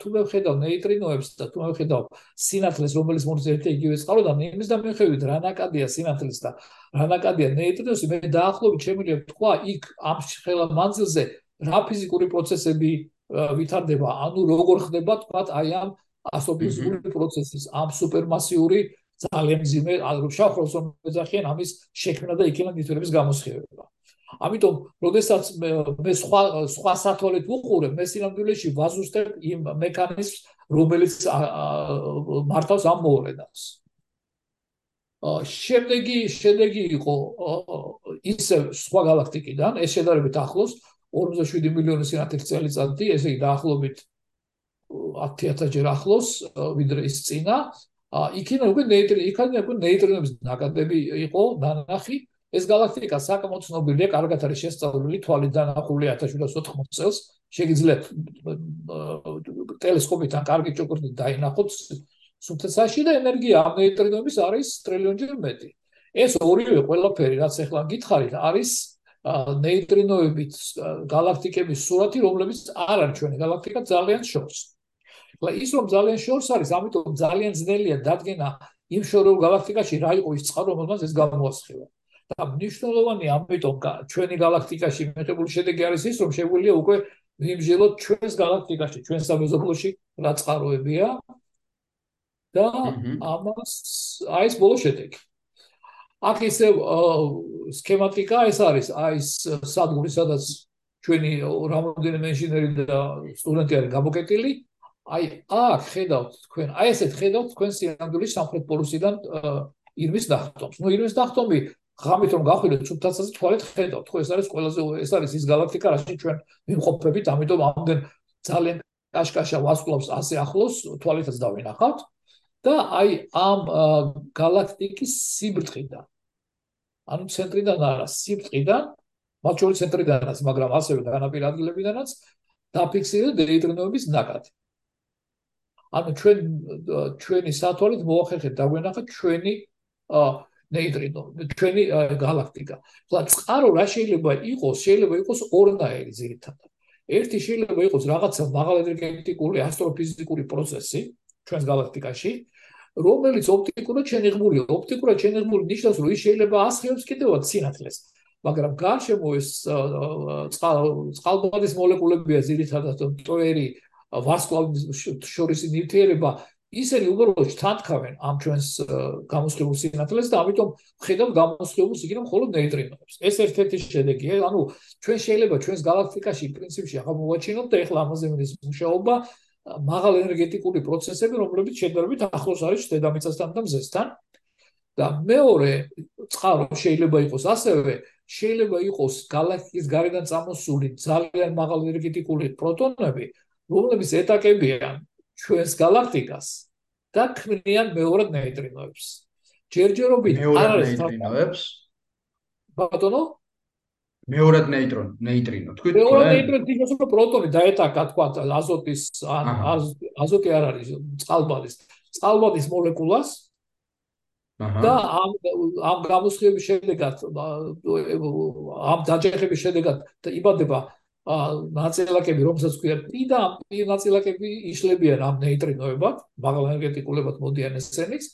B: თუ მე ვხედავ ნეიტრინოებს და თუ მე ვხედავ სინათლეს რომელიც ერთ იგივე წყაროდან იმის და მიხედვით რა ნაკადია სინათლეს და რა ნაკადია ნეიტრინოს მე დაახლოებით შემიძლია თქვა იქ ამ ხელა მანძილზე რა ფიზიკური პროცესები ვითარდება? ანუ როგორ ხდება თქვა აი ამ ასოფიზიკური პროცესის ამ სუპერმასიური ძალიან ძიმე ანუ შახროს რომ ეძახიან ამის შექმნა და იქიდან ნიტრების გამოსხივება ამიტომ, როდესაც მე სხვა სხვა სათვალეთ ვუყურებ, მე სინამდვილეში ვაზუსტებ იმ მექანიზმს, რომელიც მართავს ამ მოვლენას. აა შემდეგი შემდეგი იყო ისე სხვა galaktikიდან, ეს შედარებით ახლოს 47 მილიონი სინათლის წელიწადი, ესე იგი დაახლოებით 10000 ჯერ ახლოს ვიდრე ის წინა. აა იქიდან უკვე ნეიტრინო, იქიდან უკვე ნეიტრინოების ნაკადები იყო დანახი ეს galaktika საკმაოდ ცნობილია, კარგად არის შესწავლილი თვალიდან ახული 1780 წელს. შეგიძლიათ ტელესკოპიდან კარგი ჭუქურით დაინახოთ სუფთაში და ენერგია ამ ნეიტრინოების არის ტრილიონჯერ მეტი. ეს ორივე ყველაფერი, რაც ახლა გითხარით, არის ნეიტრინოებით galaktikების სურათი, რომლებიც არ არის ჩვენი galaktika ძალიან შორს. და ის რომ ძალიან შორს არის, ამიტომ ძალიან ძნელია დადგენა იმ შორეულ galaktikაში რა იყო ის წყარო, რომელსაც ეს გამოასხივა. და მნიშვნელოვანი ამიტომ ჩვენი galaktikაში მიღებული შედეგი არის ის, რომ შეგვიძლია უკვე ვიმჟელოთ ჩვენს galaktikაში, ჩვენს სამეზობლოში რა წყაროებია და ამას აი ეს ბოლო შედეგი. აქ ისე სქემატიკა ეს არის, აი ეს სადგური, სადაც ჩვენი რამოდენიმე ინჟინერი და სტუდენტი არის გამოკეტილი. აი აქ ხედავთ თქვენ, აი ესეთ ხედავთ თქვენ სიამდვილის სამხრეთ პოლუსიდან ირმის დახტომს. ნუ ირმის დახტომი ღამით რომ გახვიდეთ ცუცაცაზე თვალეთ ხედავთ. ხო ეს არის ყველაზე ეს არის ის galaktika რაში ჩვენ მიმყოფებით ამიტომ ამდენ ძალიან კაშკაშა ვასკლავს ასე ახლოს თვალეთაც დავინახავთ. და აი ამ galaktikis სიბრტყიდან ანუ ცენტრიდან არა სიბრტყიდან მათ შორის ცენტრიდანაც მაგრამ ასევე განაპირ ადგილებიდანაც დაფიქსირდა ნეიტრინოების ნაკადი. ანუ ჩვენ ჩვენი სათვალით მოახერხეთ დაგვენახა ჩვენი ნეიტრინო, ჩვენი galaktika. ხლა წყარო რა შეიძლება იყოს? შეიძლება იყოს ორნაირი ძირითადად. ერთი შეიძლება იყოს რაღაცა მაღალენერგეტიკული ასტროფიზიკური პროცესი ჩვენს galaktikaში, რომელიც ოპტიკურად შენიღმულია. ოპტიკურად შენიღმული ნიშნავს, რომ ის შეიძლება ასხივებს კიდევაც სინათლეს. მაგრამ გარშემო ეს წყალბადის მოლეკულებია ძირითადად მტვერი ვარსკვლავის შორის ნივთიერება ისინი უბრალოდ თანთქავენ ამ ჩვენს გამოსხივულ სინათლეს და ამიტომ ხედავ გამოსხივულ სიგნალს მხოლოდ ნეიტრინოებს. ეს ერთ-ერთი შედეგია, ანუ ჩვენ შეიძლება ჩვენს galaktikაში პრინციპში ახლა მოვაჩინოთ და ეხლა ამაზე მიდის მუშაობა მაღალ ენერგეტიკული პროცესები, რომლებიც შედარებით ახლოს არის დედამიწასთან და მზესთან. და მეორე წყარო შეიძლება იყოს ასევე შეიძლება იყოს galaktikis გარედან წამოსული ძალიან მაღალ ენერგეტიკული პროტონები, რომლებიც ეტაკებიან ჩვენს galaktikas და ქმნიან მეორე ნეიტრინოებს. ჯერჯერობით
A: არ არის ნეიტრინოებს.
B: ბატონო?
A: მეორე ნეიტრონ, ნეიტრინო. თქვი
B: თქვენ? მეორე ნეიტრინო თვითონ უფრო პროტონი დაეტაკა თქვა აზოტის ან აზოტი არ არის წყალბადის. წყალბადის მოლეკულას და ამ ამ გამოსხების შედეგად ამ დაჯერების შედეგად იბადება ნაწილაკები, რომელსაც ქვია პი და პი ნაწილაკები იშლებიან ამ ნეიტრინოებად, მაგალ ენერგეტიკულებად მოდიან ესენიც.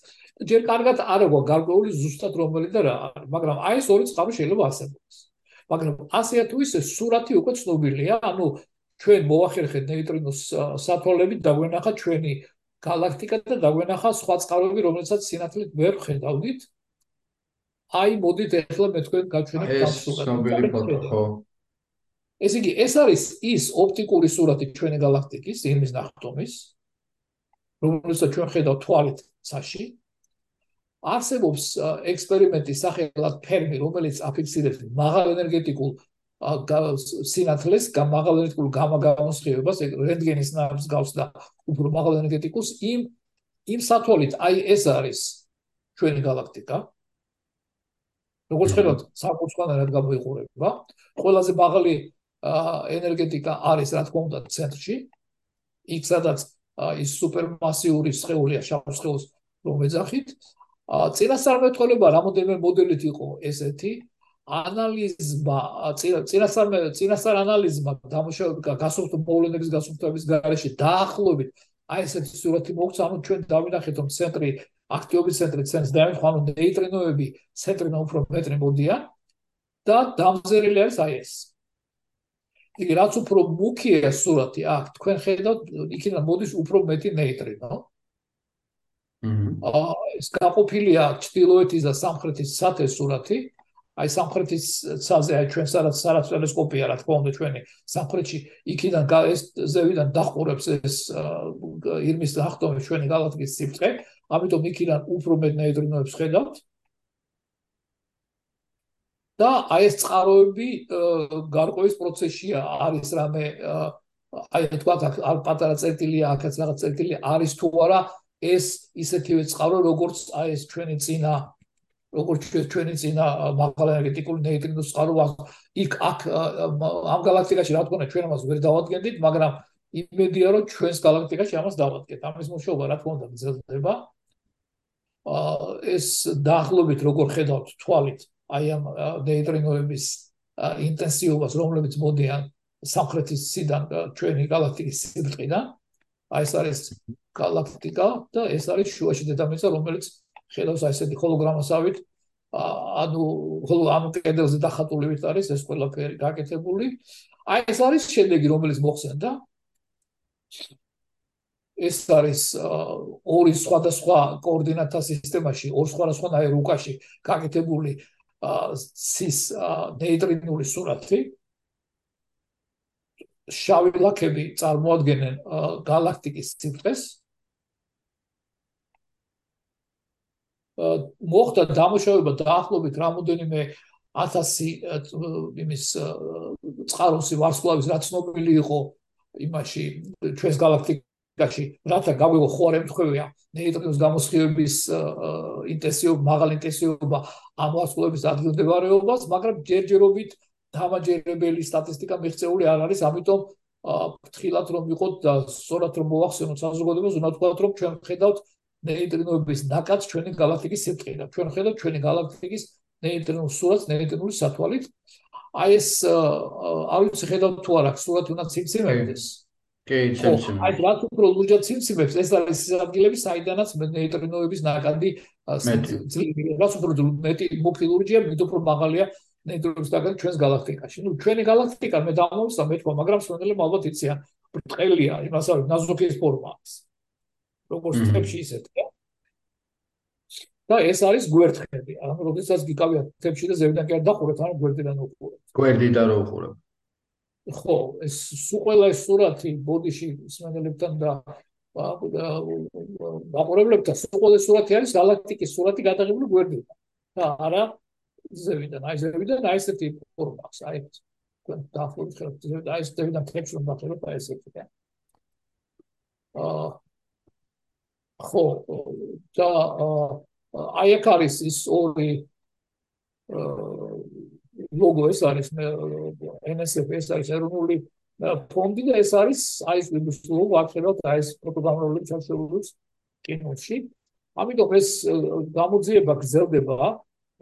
B: ჯერ კარგად არ აქვს გარკვეული ზუსტად რომელი და რა, მაგრამ აი ეს ორი წყარო შეიძლება არსებობს. მაგრამ ასე თუ ისე სურათი უკვე ცნობილია, ანუ ჩვენ მოახერხეთ ნეიტრინოს საფოლებით დაგვენახა ჩვენი galaktika და დაგვენახა სხვა წყაროები, რომელსაც სინათლით ვერ ხედავდით. აი მოდით ახლა მე თქვენ გაჩვენებთ
A: ამ სურათს. ეს ცნობილი ფოტო ხო?
B: ესე იგი, ეს არის ის ოპტიკური სურათი ჩვენი galaktikis, იმის ნახტომის, რომელსაც ჩვენ ხედავთ თვალით საში. არსებობს ექსპერიმენტი სახელად ფერმი, რომელიც აფიქსირებს მაღალ ენერგეტიკულ სინათლეს, მაღალ ენერგეტიკულ გამაგამოსხივებას, რენტგენის ნაბს გავს და უფრო მაღალ ენერგეტიკულს იმ იმ სათვალით, აი ეს არის ჩვენი galaktika. როგორც ხედავთ, საკუთრად გამოიყურება. ყველაზე მაღალი ენერგეტიკა არის რა თქმა უნდა ცენტრში. იქ სადაც ის სუპერმასიური სხეულია შავ სხეულს რომ ეძახით. წინასწარმეტყველება რამოდენიმე მოდელით იყო ესეთი. ანალიზმა წინასწარ წინასწარ ანალიზმა დამუშავება გასოფთო მოვლენების გასოფთების გარეშე დაახლოებით აი ესეთი სურათი მოგცა ანუ ჩვენ დავინახეთ რომ ცენტრი აქტიობის ცენტრი ცენტრს დაემთხვა ანუ ნეიტრინოები ცენტრიდან უფრო მეტრი მოდიან და დამზერილი არის აი ეს რაც უფრო მუქია სურათი აქ თქვენ ხედავთ იქიდან მოდის უფრო მეტი ნეიტრინო აა ეს გაყოფილია ჩtildeოეთის და სამხრეთის საათე სურათი. აი სამხრეთის ცაზე აი ჩვენ სადაც სადაც ტელესკოპია რა თქმა უნდა ჩვენი სამხრეთში იქიდან ეს ზევიდან დახურებს ეს ირმის დახტომი ჩვენი galaktikis სიბრტყე. ამიტომ იქიდან უფრო მეტ ნეიტრინოებს ხედავთ და აი ეს წყაროები გარკვევის პროცესშია. არის რამე აი თქვა აქ პატარა წერტილია აქაც რაღაც წერტილი არის თუ არა ეს ისეთივე წყარო როგორც აი ეს ჩვენი ძინა როგორც ჩვენი ძინა მაგალითად ნეიტრინოს წყარო იქ აქ ამ galaktikაში რა თქმა უნდა ჩვენ ამას ვერ დავადგენდით მაგრამ იმედია რომ ჩვენს galaktikაში ამას დავადგენთ. ამის მოშობა რა თქმა უნდა გრძელდება ეს დაახლოებით როგორ ხედავთ თვალით აი ამ ნეიტრინოების ინტენსივობას, რომლებიც მოდიან სამხრეთის სიდან ჩვენი galaktikis სიბრტყიდან. აი ეს არის galaktika და ეს არის შუაში დედამიწა, რომელიც ხედავს აი ესეთი ჰოლოგრამასავით ანუ ხოლო ამ კედელზე დახატული ვით არის ეს ყველაფერი გაკეთებული. აი ეს არის შედეგი, რომელიც მოხსენდა. ეს არის ორი სხვადასხვა კოორდინატთა სისტემაში, ორ სხვადასხვა რუკაში გაკეთებული სის ნეიტრინული სურათი შავი ლაქები წარმოადგენენ galaktikis სიბრტყეს მოხდა დამუშავება დაახლოებით რამოდენიმე 1000 იმის წყაროსი ვარსკვლავის რაც ცნობილი იყო იმაში ჩვენს galaktik რიგაში, რათა გავიღო ხო არ ემთხვევია ნეიტრინოს გამოსხივების ინტენსივობა, მაღალი ინტენსივობა ამ ვარსკვლავების ადგილმდებარეობას, მაგრამ ჯერჯერობით დამაჯერებელი სტატისტიკა მიღწეული არ არის, ამიტომ ფრთხილად რომ იყოთ და სწორად რომ მოვახსენოთ საზოგადოებას, უნდა თქვათ რომ ჩვენ ხედავთ ნეიტრინოების ნაკადს ჩვენი galaktikis სიბრტყიდან. ჩვენ ხედავთ ჩვენი galaktikis ნეიტრინულ სურათს ნეიტრინული სათვალით. აი ეს არ ვიცი ხედავთ თუ არა, სურათი უნდა ციგზიმებდეს.
A: კი, ჩემში.
B: აი, რაც უფრო ლურჯად სიმციმებს, ეს არის ის ადგილები, საიდანაც ნეიტრინოების ნაკადი რაც უფრო მეტი მუქი ლურჯია, მეტი უფრო მაღალია ნეიტრინოების ნაკადი ჩვენს galaktikაში. ნუ ჩვენი galaktika მე დამოვსა მე თქვა, მაგრამ სვენელები ალბათ იციან, ბრტყელია, იმასავე ნაზოქის ფორმა აქვს. როგორც თებში ისეთია. და ეს არის გვერდხები. ანუ როდესაც გიკავიათ თებში და ზევიდან კი არ დახურეთ, ანუ გვერდიდან უყურებთ.
A: გვერდიდან რო უყურებთ.
B: ხო, ეს სულ ყველა ეს სურათი ბოდიში სმენელებთან და დაყურებლებთან სულ ყველა სურათი არის galaktikis სურათი გადაღებული გვერდიდან. და არა ზევიდან, აი ზევიდან აი ესეთი ფორმა აქვს, აი ეს. დაახლოებით ხელ აი ზევიდან უნდა ხეროთ აი ესეთი და აა ხო და აი აქ არის ის ორი ლოგო ეს არის NSF ეს არის ეროვნული ფონდი და ეს არის აი ეს ლოგო აღწეროთ აი ეს პროგრამული ჩასწავლების კინოში. ამიტომ ეს გამოძიება გრძელდება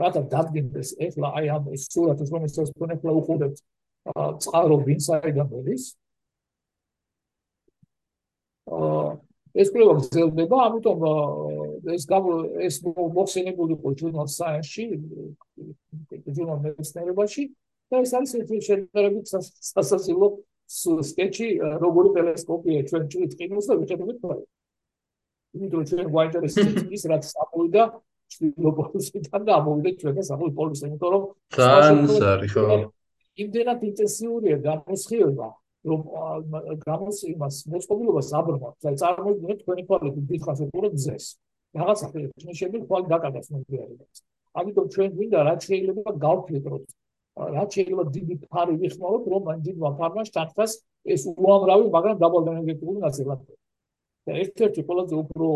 B: რათა დადგინდეს ეხლა აი ამ სურათს რომელსაც ეხლა უყურებთ წყარო ვინსაიდან მოდის აა ეს კვლევა გრძელდება, ამიტომ ეს ეს მოხსენებული იყო ჯურნალ Science-ში, ჯურნალ მეცნიერებაში და ეს არის ერთი შეერთებით სასაცილო სკეჩი, როგორი ტელესკოპია ჩვენ ჭრით ყინულს და ვიხედავთ თქვა. იმიტომ ჩვენ გვაინტერესებს ის რაც ამოვიდა ჩრდილოპოლუსიდან და ამოვიდა ჩვენ და საფუძველ პოლუსიდან, იმიტომ რომ
A: ძალიან არის ხო?
B: იმდენად ინტენსიურია გამოსხივება რომ გამოს იმას მოწყობილობას აბრმავთ, აი წარმოიდგინეთ თქვენი თვალები დიდხანს უყურებთ ძეს. რაღაც ახლა შეიძლება თვალი დაკარგოს მომდიარებას. ამიტომ ჩვენ გვინდა რაც შეიძლება გავფილტროთ. რაც შეიძლება დიდი ფარი ვიხმაროთ, რომ ამ დიდმა ფარმა შტარტას ეს უამრავი, მაგრამ დაბალენერგეტიკული ნაწილაკი. და ერთ-ერთი ყველაზე უფრო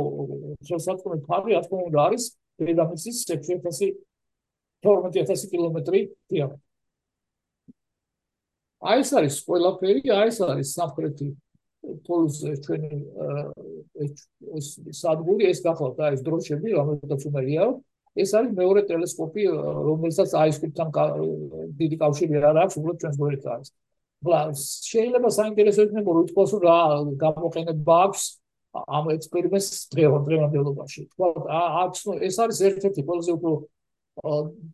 B: შესაძლებელი ფარი, რა თქმა უნდა, არის დედამიწის 6000 12000 კილომეტრი დიამეტრი. აი ეს არის ყველაფერი, აი ეს არის სამხრეთი პოლუსზე ჩვენი ეს სადგური, ეს გახლავთ აი ეს დროშები, რომელთაც უმეია. ეს არის მეორე ტელესკოპი, რომელსაც აისკრიპთან დიდი კავშირი არ აქვს, უბრალოდ ჩვენს გვერდით არის. ბლას, შეიძლება საინტერესო იქნება რომ თქოს რა გამოყენება აქვს ამ ექსპერიმენტს დღევანდელობაში. თქვა აქვს ეს არის ერთ-ერთი ყველაზე უფრო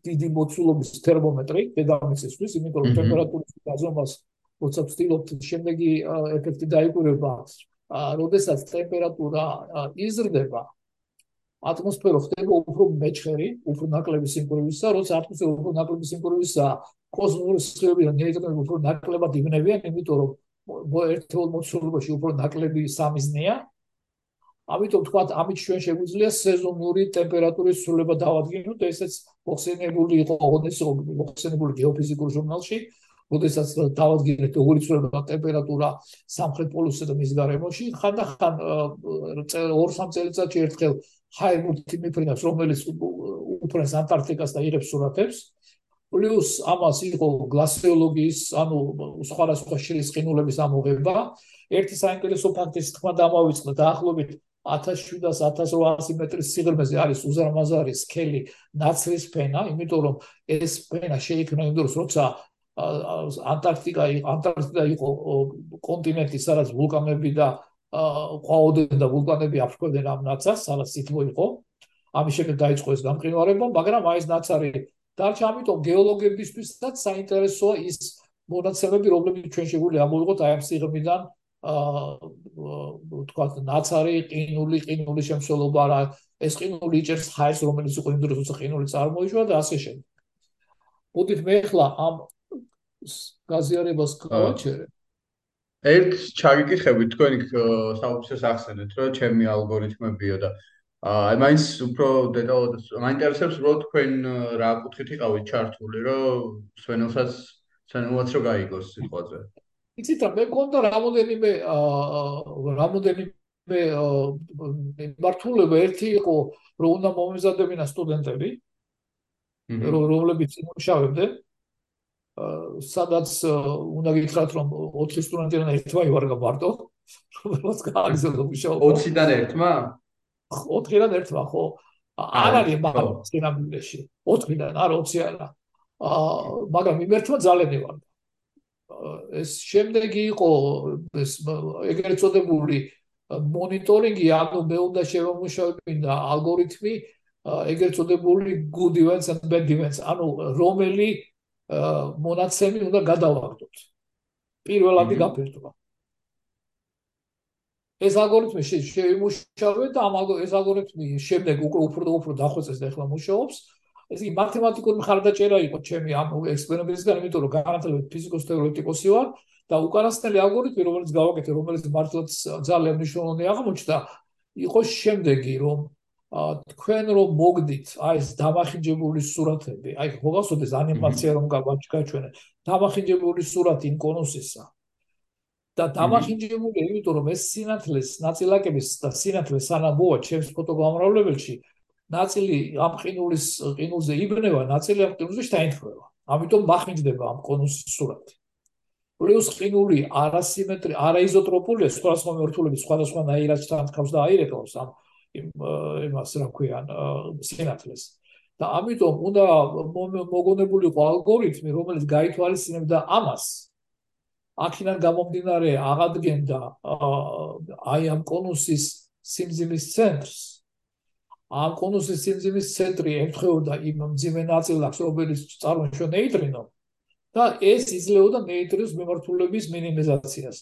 B: დიდი მოცულობის თერმომეტრი დედამიწისთვის, იმიტომ რომ ტემპერატურის გაზომას როცა ვცდილობთ შემდეგი ეფექტი დაიკვირება, როდესაც ტემპერატურა იზრდება, ატმოსფერო ხდება უფრო მეჩხერი, უფრო ნაკლები სიმკვრივისა, როცა ატმოსფერო უფრო ნაკლები სიმკვრივისა, კოსმოსური სხივები და ნეიტრონები უფრო ნაკლებად იბნევიან, იმიტომ რომ ერთეულ მოცულობაში უფრო ნაკლები სამიზნეა, ამიტომ თქვა ამით ჩვენ შეგვიძლია სეზონური ტემპერატურის ცვლილება დავადგინოთ და ესეც მოხსენებული იყო ოდესს მოხსენებული გეოფიზიკურ ჟურნალში ოდესაც დავადგინეთ როგორი ცვლილება ტემპერატურა სამხრეთ პოლუსსა და მის გარემოში ხანდახან ორ სამ წელიწადში ერთხელ ჰაიმურთი მიფრინავს რომელიც უფრენს ანტარქტიკას და იღებს სურათებს. პლუს ამას იყო გლასიოლოგიის ანუ სხვადასხვა შელის ყინულების ამოღება. ერთი საინტერესო ფაქტის თქმა დამავიწყდა. დაახლოებით 1700-1800 მეტრის სიღრმეზე არის უზარმაზარი სქელი ნაცრის ფენა, იმიტომ რომ ეს ფენა შეიქმნა იმ დროს, როცა ანტარქტიკა ანტარქტიკა იყო კონტინენტი, სადაც ვულკანები და ყვაოდენ და ვულკანები აფრქვევდნენ ამ ნაცარს, სადაც სითბო იყო. ამის შემდეგ დაიწყო ეს გამყინვარება, მაგრამ აი ეს ნაცარი დარჩა, ამიტომ გეოლოგებისთვისაც საინტერესოა ის მონაცემები, რომლებიც ჩვენ შეგვიძლია ამოვიღოთ აი ამ სიღრმიდან აა თქვა ნაცარი ყინული ყინული შემსვლელობა რა ეს ყინული იჭერს ხაერს რომელიც იყო იმ დროს როცა ყინული წარმოიშვა და ასე შემდეგ. მოდით მე ახლა ამ გაზიარებას გავაჩერე.
A: ერთ ჩაგიკითხებით თქვენი საუბრის ახსენეთ რომ ჩემი ალგორითმებიო და აი მაინც უფრო დეტალურად მაინტერესებს რომ თქვენ რა კუთხით იყავით ჩართული რომ სვენელსაც სვენელსაც რო გაიგოს სიტყვაზე.
B: იცით რა მე მქონდა რამოდენიმე რამოდენიმე მართულება ერთი იყო რომ უნდა მომეზადებინა სტუდენტები რომლებიც იმუშავებდნენ სადაც უნდა გითხრათ რომ 4 სტუდენტიდან ერთმა ივარგა მარტო. რომელსაც გააგზავნა მუშაობა.
A: 20-დან ერთმა?
B: 4-დან ერთმა ხო? არ არის მაგრამ სინამდვილეში 4-დან არ 20 არა. მაგრამ იმერთმა ძალიან ივარგა. ეს შემდეგი იყო ეს ეგრეთ წოდებული მონიტორინგი, ანუ მე უნდა შევამუშავებინა ალგორითმი ეგრეთ წოდებული good events and bad events, ანუ რომელი მონაცემი უნდა გადავაგდოთ. პირველადი გაფერტვა. ეს ალგორითმი შეიმუშავე და ამ ეს ალგორითმი შემდეგ უკვე უფრო უფრო დახვეწეს და ახლა მუშაობს. ეს იგი მათემატიკური მხარდაჭერა იყო ჩემი ამ ექსპერიმენტისგან, იმიტომ რომ განათლებით ფიზიკოს თეორეტიკოსი ვარ და უკანასკნელი ალგორითმი, რომელიც გავაკეთე, რომელიც მართლაც ძალიან მნიშვნელოვანი აღმოჩნდა, იყო შემდეგი, რომ თქვენ რომ მოგდით აი ეს დამახინჯებული სურათები, აი ხოგასოდეს ანიმაცია რომ გავაჩქაჩვენე, დამახინჯებული სურათი ინკონუსისა და დამახინჯებული, იმიტომ რომ ეს სინათლეს ნაწილაკების და სინათლეს სანამოა ჩემს ფოტოგამრავლებელში, ნაწილი ამ ყინულის ყინულზე იბნევა, ნაწილი ამ ყინულზე დაინთხვევა. ამიტომ მახინჯდება ამ კონუსის სურათი. პლუს ყინული არასიმეტრი, არაიზოტროპულია, სხვადასხვა მიმართულებით სხვადასხვა ნაირად თავს და აირეკლავს ამ იმას რა ქვიან სინათლეს. და ამიტომ უნდა მოგონებულიყო ალგორითმი, რომელიც გაითვალისწინებდა ამას. აქედან გამომდინარე აღადგენდა აი ამ კონუსის სიმძიმის ცენტრს. ამ კონუსის სიმძიმის ცენტრი ემთხვეოდა იმ მძიმე ნაწილაკს, რომელიც წარმოშო ნეიტრინო და ეს იძლეოდა ნეიტრინოს მიმართულების მინიმიზაციას.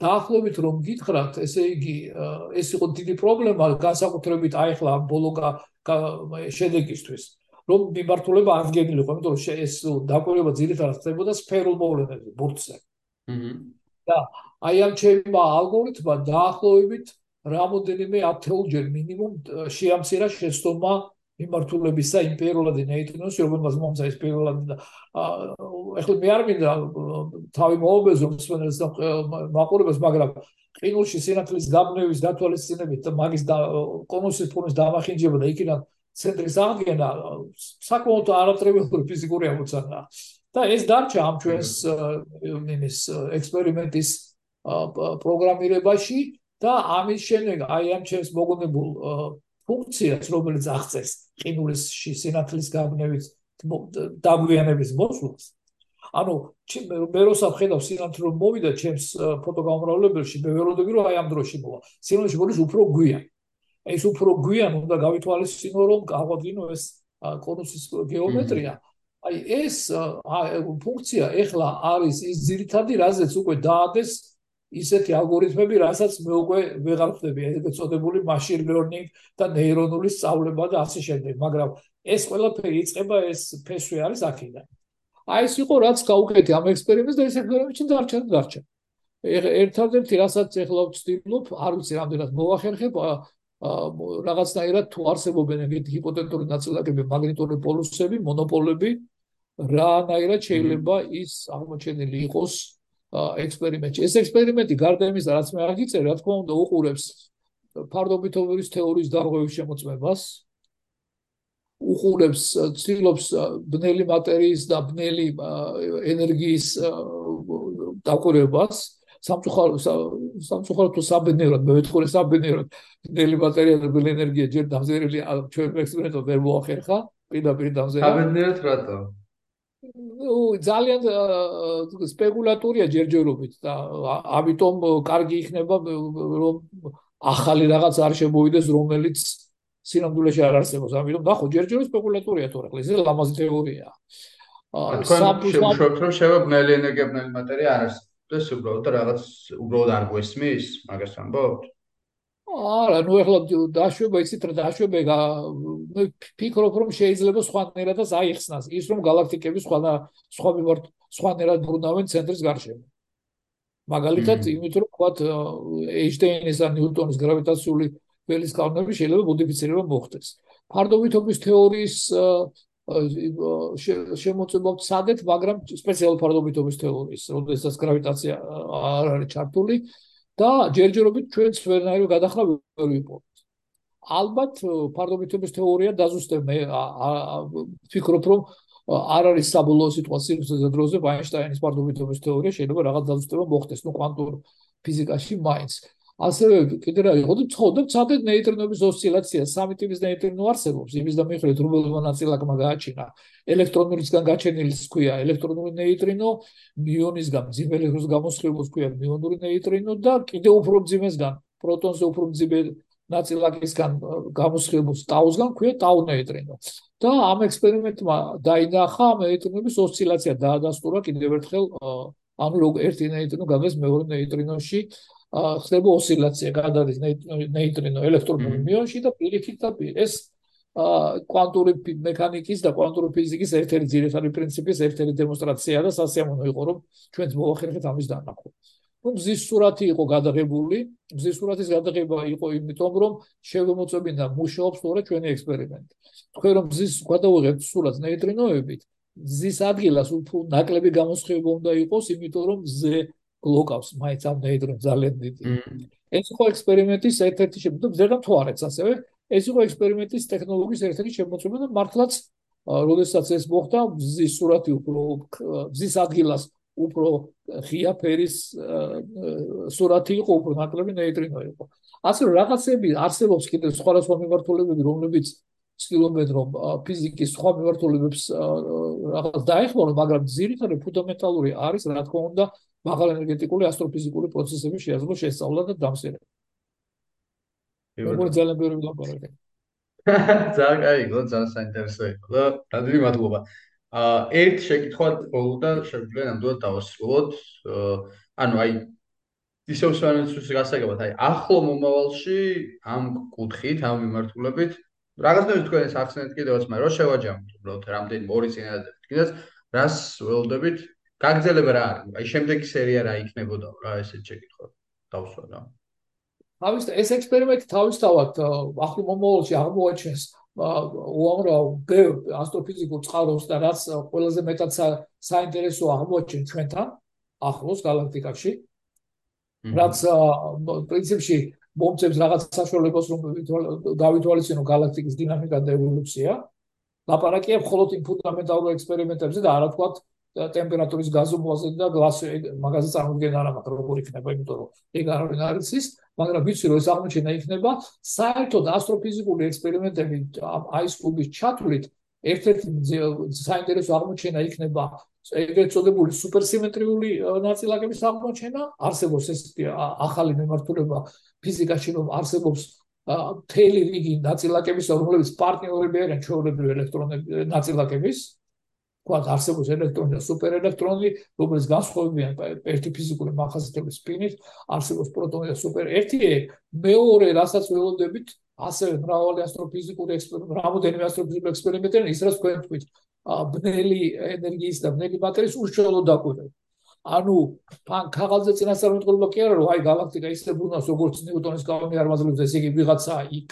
B: დაახლოებით რომ გითხრათ, ესე იგი ეს იყო დიდი პრობლემა განსაკუთრებით აი ახლა ბოლოგა შედეგისთვის. რომ მიმართულება არ გეგმილიყო, იმიტომ რომ ეს დაკვირვება ძირითადად ხდებოდა სფერულ მოვლენებზე, ბურთზე. და აი ამ ჩემმა ალგორითმა დაახლოებით რამოდენიმე ათეულჯერ მინიმუმ შეამცირა შეცდომა მიმართულებისა იმპერიულად ნეიტრინოს, რომელმაც მომცა ეს პირველად და ახლა მე არ მინდა თავი მოობეზო მსვენელს და მაყურებელს, მაგრამ ყინულში სინათლის გაბნევის დათვალისწინებით და მაგის კონუსის ფორმის დამახინჯება და იქიდან ცენტრის აღდგენა საკმაოდ არატრებიალური ფიზიკური ამოცანაა. და ეს დარჩა ამ ჩვენს იმის ექსპერიმენტის პროგრამირებაში და ამის შემდეგ აი ამ ჩემს მოგონებულ ფუნქციას რომელიც აღწევს ყინულში სინათლის გაბნევის დაგვიანების მოსვლას ანუ მე როცა ხედავ სინათლე რომ მოვიდა ჩემს ფოტოგამრავლებელში მე ვეროდები რომ აი ამ დროში მოვა. სინათლეში მოდის უფრო გვიან. ეს უფრო გვიან უნდა გავითვალისწინო რომ გავადგინო ეს კონუსის გეომეტრია. აი ეს ფუნქცია ეხლა არის ის ძირითადი რაზეც უკვე დაადეს ისეთი ალგორითმები, რასაც მე უკვე ვეღარ ხვდები, ეგრეთ წოდებული machine learning და ნეირონული სწავლება და ასე შემდეგ, მაგრამ ეს ყველაფერი იწება ეს ფესვი არის აქედან. აი ეს იყო რაც გაუკეთე ამ ექსპერიმენტს და ეს ექსპერიმენტი დარჩა დარჩა. ერთადერთი რასაც ეხლა ვცდილობ, არ ვიცი რამდენად მოახერხებ რაღაცნაირად თუ არსებობენ ეგეთი ჰიპოთეტური ნაწილაკები, მაგნიტური პოლუსები, მონოპოლები, რანაირად შეიძლება ის აღმოჩენილი იყოს ექსპერიმენტი. ეს ექსპერიმენტი გარდა იმისა, რაც მე აღიწერე, რა თქმა უნდა, უყურებს ფარდობითობის თეორიის დარღვევის შემოწმებას. უყურებს ცდილობს ბნელი მატერიის და ბნელი ენერგიის დაკვირვებას. სამწუხარო სამწუხარო თუ საბედნიეროდ მე ვეთქოლე საბედნიეროდ ბნელი მატერია და ბნელი ენერგია ჯერ დამზერილი ჩვენ ექსპერიმენტო ვერ მოახერხა. პირდაპირ დამზერა.
A: საბედნიეროდ რატო?
B: Ну ძალიან სპეკულატურია ჯერჯერობით და ამიტომ კარგი იქნება რომ ახალი რაღაც არ შემოვიდეს რომელიც სინამდვილეში არ არსებობს. ამიტომ ნახო ჯერჯერობით სპეკულატურია თორე ეს ლამაზი თეორია.
A: აა სამშობლო რომ შევაბნელი ენერგიაბნელი მატერია არ არსებობს. უბრალოდ რაღაც უბრალოდ არ გვესმის მაგას ამბობთ
B: არა, ნუ ახლა დაშვება იცით რა დაშვება მე ფიქრობ რომ შეიძლება სხვანაირადაც აიხსნას ის რომ galaktikები სხვა სხვა მიმართ სხვანაირად ბრუნავენ ცენტრის გარშემო. მაგალითად, იმიტომ რომ ვთქვათ ეინშტეინის და ნიუტონის გრავიტაციული ველის კანონები შეიძლება მოდიფიცირება მოხდეს. ფარდობითობის თეორიის შემოწმება ვცადეთ, მაგრამ სპეციალურ ფარდობითობის თეორიის, როდესაც გრავიტაცია არ არის ჩართული, და ჯერჯერობით ჩვენს ვერნაირო გადახრა ვერ ვიპოვოთ. ალბათ ფარდობითობის თეორია დაზუსტებ მე ფიქრობ რომ არ არის საბოლოო სიტუაციის დროზე ვაინშტაინის ფარდობითობის თეორია შეიძლება რაღაც დაზუსტება მოხდეს. ნუ კვანტურ ფიზიკაში მაინც ასევე კიდე რა იყო და ცოდე ნეიტრინოების ოსცილაცია სამი ტიპის ნეიტრინო არსებობს იმის და მიხედვით რომელმა ნაწილაკმა გააჩინა ელექტრონულისგან გაჩენილის ქვია ელექტრონული ნეიტრინო მიონისგან ძიმელებს გამოსხივოს ქვია მიონური ნეიტრინო და კიდე უფრო ძიმესგან პროტონზე უფრო ძიმე ნაწილაკისგან გამოსხივოს ტაუსგან ქვია ტაუ ნეიტრინო. და ამ ექსპერიმენტმა დაინახა ნეიტრინოების ოსცილაცია დაადასტურა კიდევ ერთხელ ანუ ერთ ნეიტრინო გამეს მეორე ნეიტრინოში ხდება ოსცილაცია გადადის ნეიტრინო ელექტრონული მიონში და პირიქით და ეს კვანტური მექანიკის და კვანტური ფიზიკის ერთ-ერთი ძირითადი პრინციპის ერთ-ერთი დემონსტრაციაა და სასიამოვნო იყო რომ ჩვენც მოვახერხეთ ამის დანახვა. რომ მზის სურათი იყო გადაღებული, მზის სურათის გადაღება იყო იმიტომ რომ შევემოწმებინა მუშაობს თორე ჩვენი ექსპერიმენტი. თქვენ რომ მზის გადავიღებთ სურათს ნეიტრინოებით, მზის ადგილას უფრო ნაკლები გამოსხივება უნდა იყოს, იმიტომ რომ მზე ლოკავს მაინც ამ ნეიტრონ ძალიან დიდი. ეს იყო ექსპერიმენტის ერთ-ერთი შემოწმება, ზერდა თუ არაც ასევე, ეს იყო ექსპერიმენტის ტექნოლოგიის ერთ-ერთი შემოწმება და მართლაც როდესაც ეს მოხდა, მზის სურათი უფრო მზის ადგილას უფრო ღია ფერის სურათი იყო, უფრო ნაკლები ნეიტრინო იყო. ასე რაღაცები არსებობს კიდე სხვადასხვა მიმართულებები, რომლებიც ცდილობენ რომ ფიზიკის სხვა მიმართულებებს რაღაც დაეხმარონ, მაგრამ ძირითადად ფუნდამენტალური არის, რა თქმა უნდა, მაღალენერგეტიკული ასტროფიზიკური პროცესების შეაზრება შესწავლა და დამსერება. როგორც ძალიან ბევრი ლაპარაკი.
A: ძალიან კაი, გო ძალიან საინტერესო იყო და დადილი მადლობა. აა ერთ შეკითხვა ბოლოდან შეგვიძლია ნამდვილად დავასრულოთ. ანუ აი ისევ სვანეცის გასაგებად, აი ახლო მომავალში ამ კუთხით, ამ მიმართულებით რაღაცნაირად თქვენ ეს ახსენეთ კიდევაც, მაგრამ რო შევაჯამოთ, უბრალოდ რამდენი ორი წინადად კიდეც რას ველოდებით გაგზელება რა არის? აი შემდეგი სერია რა იქნებოდა რა ესეც შეკითხვა დავსვა რა.
B: თავის ეს ექსპერიმენტი თავისთავად ახლო მომავალში აღმოაჩენს უამრავ ასტროფიზიკურ წყაროს და რაც ყველაზე მეტად საინტერესო აღმოაჩენს ჩვენთან ახლოს galaktikაში. რაც პრინციპში მომწევს რაღაც საშუალებას რომ გავითვალისწინო galaktikas დინამიკა და ევოლუცია. ლაპარაკია მხოლოდ იმ ფუნდამენტალურ ექსპერიმენტებზე და არა თქვათ ტემპერატურის გაზომვაზე და გლას მაგაზე წარმოქმნა არა მაგრამ როგორ იქნება იმიტომ რომ ეგ არ არის ის მაგრამ ვიცი რომ ეს აღმოჩენა იქნება საერთოდ ასტროფიზიკური ექსპერიმენტები აის კლუბის ჩათვლით ერთ-ერთი საინტერესო აღმოჩენა იქნება ეგრეთ წოდებული სუპერსიმეტრიული ნაწილაკების აღმოჩენა არსებობს ეს ახალი მიმართულება ფიზიკაში რომ არსებობს თელი რიგი ნაწილაკების რომლებიც პარტნიორები არიან ჩვეულებრივი ელექტრონების ნაწილაკების თქვათ არსებობს ელექტრონი და სუპერელექტრონი, რომელიც განსხვავებიან ერთი ფიზიკური მახასიათებლების სპინით, არსებობს პროტონი და სუპერ ერთი მეორე, რასაც ველოდებით, ასევე მრავალი ასტროფიზიკური ექსპერიმენტი, რამოდენიმე ასტროფიზიკური ექსპერიმენტი, ის რაც თქვენ თქვით, ბნელი ენერგიის და ბნელი მატერიის უშუალო დაკვირვება. ანუ თან ქაღალდზე წინასწარმეტყველება კი არა, რომ აი galaktika ისე ბრუნავს, როგორც ნიუტონის კანონი არ მაძლევს, ესე იგი ვიღაცა იქ.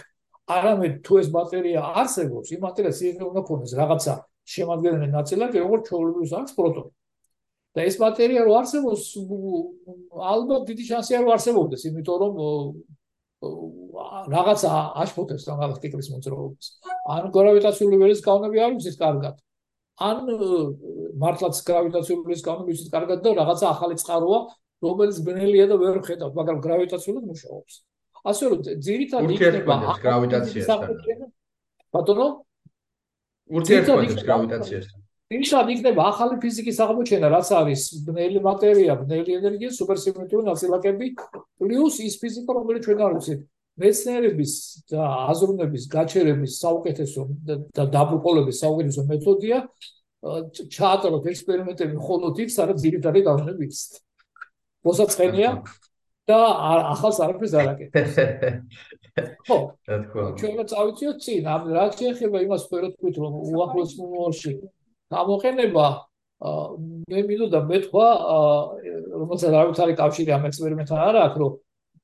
B: არამედ თუ ეს მატერია არსებობს, იმ მატერიას ისე უნდა ქონდეს რაღაცა შემადგენელი ნაწილაკი როგორც ჩვეულებრივ აქვს პროტონი. და ეს მატერია რო არსებობს, ალბათ დიდი შანსია რომ არსებობდეს, იმიტომ რომ რაღაც აშფოთებს ამ galaktikების მოძრაობას. ან გრავიტაციული ველის კანონები არ ვიცით კარგად. ან მართლაც გრავიტაციული ველის კანონები ვიცით კარგად და რაღაცა ახალი წყაროა, რომელიც ბნელია და ვერ ხედავთ, მაგრამ გრავიტაციულად მუშაობს. ასე რომ ძირითადად იქნება
A: გრავიტაციასთან.
B: ბატონო
A: ურთიერთობებს გრავიტაციასთან.
B: ისად იქნება ახალი ფიზიკის აღმოჩენა, რაც არის ბნელი მატერია, ბნელი ენერგია, სუპერსიმეტრიული ნაწილაკები, პლუს ის ფიზიკა, რომელიც ჩვენ არ ვიცით. მეცნიერების და აზროვნების გაჩერების საუკეთესო და დაბრკოლების საუკეთესო მეთოდია ჩაატაროთ ექსპერიმენტები მხოლოდ იქ, სადაც ძირითადად განვიხილოთ ვიცით. მოსაწყენია და ახალს არაფერს არ აკეთებს. ხო, რა თქმა უნდა. ჩვენ წავიწიოთ წინ, ამ რა შეიძლება იმას ვერო თქვით რომ უახლოს მომავალში გამოყენება მე მინდოდა მეთქვა რომელსაც არ ვიცი კავშირი ამ ექსპერიმენტთან არა აქ რომ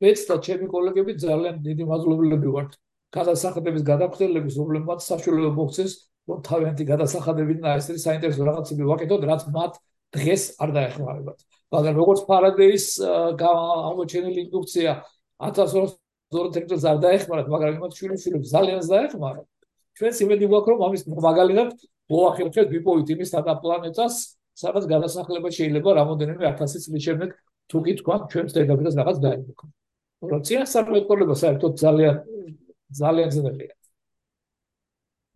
B: მეც და ჩემი კოლეგები ძალიან დიდი მადლობელები ვართ. გადასახადების გადაგხდელების პრობლემად საშუალება მოხდეს რომ თავიანთი გადასახადებინა ეს ის საინტერესო რაღაცები ვაკეთოთ რაც მათ დღეს არ დაეხმარებათ. მაგრამ როგორც ფარადეის აღმოჩენილი ინდუქცია 1200 ზორო ტერიტორიას არ დაეხმარათ, მაგრამ იმათ შვილიშვილებს ძალიან დაეხმარათ. ჩვენს იმედი გვაქვს, რომ ამის მაგალითად მოახერხეთ ვიპოვით იმის თანა პლანეტას, სადაც გადასახლება შეიძლება რამოდენიმე 1000 წლის შემდეგ თუ კი თქვა ჩვენს დედაბედას რაღაც დაიმოქ. რომ წინასწარმეტყველება საერთოდ ძალიან ძალიან ძნელია.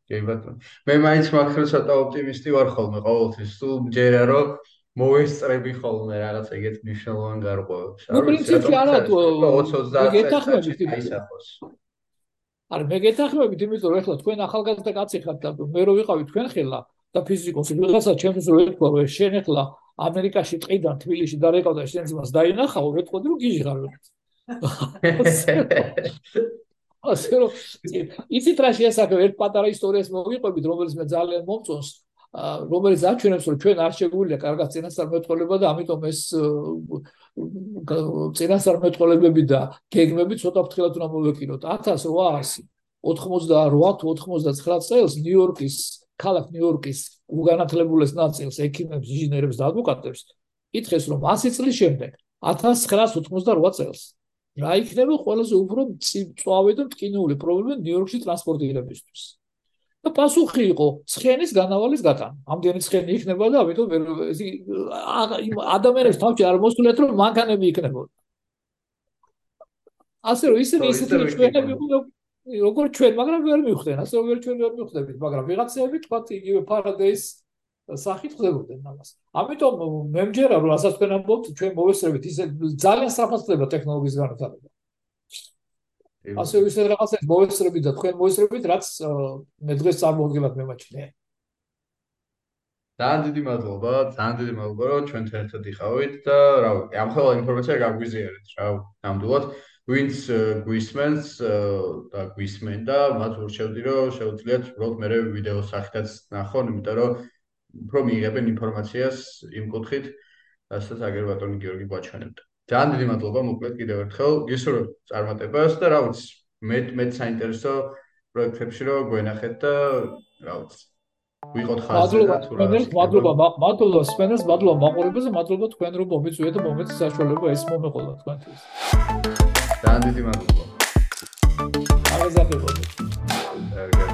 A: კი ბატონო. მე მაინც მაქვს ცოტა ოპტიმისტი ვარ ხოლმე ყოველთვის. თუ ჯერა რომ მოესწრები ხოლმე რაღაც ეგეთ მნიშვნელოვან გარკვევებს.
B: ნუ პრინციპი არა თუ 20-30 გეთახმებით აისახოს. არა მე გეთახმებით იმიტომ რომ ეხლა თქვენ ახალგაზრდა კაცი ხართ და მე რო ვიყავი თქვენ ხელა და ფიზიკოსი ვიღაცა ჩემს რო ეთქვა რომ შენ ეხლა ამერიკაში ტყიდან თბილისში დარეკავ და შენ ძმას დაინახავ ვეთქოდი რომ გიჟღარ ასე რომ იცით რა შეასახებ ერთ პატარა ისტორიას მოვიყვებით რომელიც მე ძალიან მომწონს რომელიც აჩვენებს რომ ჩვენ არ შეგვიძლია კარგად წინასწარმეტყველება და ამიტომ ეს წინასწარმეტყველებები და გეგმები ცოტა ფრთხილად უნდა მოვეკინოთ 1800 88 თუ 99 წელს ნიუ-იორკის ქალაქ ნიუ-იორკის უგანათლებულეს ნაწილს ექიმებს, ინჟინერებს და ადვოკატებს ითხრეს რომ 100 წლის შემდეგ 1988 წელს რა იქნება? ყველაზე უფრო წვავე და ტკინული პრობლემა ნიუ-იორკში ტრანსპორტირებისთვის. და პასუხი იყო ცხენის განავალის გატანა. ამდენი ცხენი იქნება და ამიტომ ადამიანებს თავში არ მოსულეთ რომ მანქანები იქნებოდა. ასე რომ ისინი ისინი ჩვენები როგორ ჩვენ, მაგრამ ვერ მივხვდენ, ასე რომ ვერ ჩვენ ვერ მივხვდებით, მაგრამ ვიღაცები თქვა იგივე პარადაის სახით ხდებოდნენ ამას. ამიტომ მე მჯერა რომ ასაც თქვენ ამბობთ, ჩვენ მოვესწრებით ისე ძალიან საფასտ ხდება ტექნოლოგიის განვითარება. ასე ისე რაღაცას მოვესწრებით და თქვენ მოვესწრებით, რაც მე დღეს წარმოგდგენთ მემაჩნია.
A: ძალიან დიდი მადლობა, ძალიან დიდი მადლობა რომ ჩვენთან ერთად იყავით და რა ვიცი, ამ ხოლმე ინფორმაცია გაგვიზიარეთ რა ნამდვილად. ვინც გვისმენს და გვისმენდა, მათ ურჩევდი რომ შეუძლიათ უბრალოდ მე ვიდეო სახითაც ნახონ, იმიტომ რომ უფრო მიიღებენ ინფორმაციას იმ კუთხით, რასაც აგერ ბატონი გიორგი გვაჩვენებდა. ძალიან დიდი მადლობა მოკლედ კიდევ ერთხელ. გისურვებთ წარმატებას და რა ვიცი, მე მე საინტერესო პროექტებში რომ გვენახეთ და რა ვიცი ვიყოთ ხაზზე და თუ რა
B: მადლობა მადლობა სპენერს მადლობა მაყურებელს მადლობა თქვენ რომ მომიწვიეთ და მომეც საშუალება ეს მომეყოლა თქვენთვის.
A: ძალიან დიდი მადლობა.
B: აღიზარდება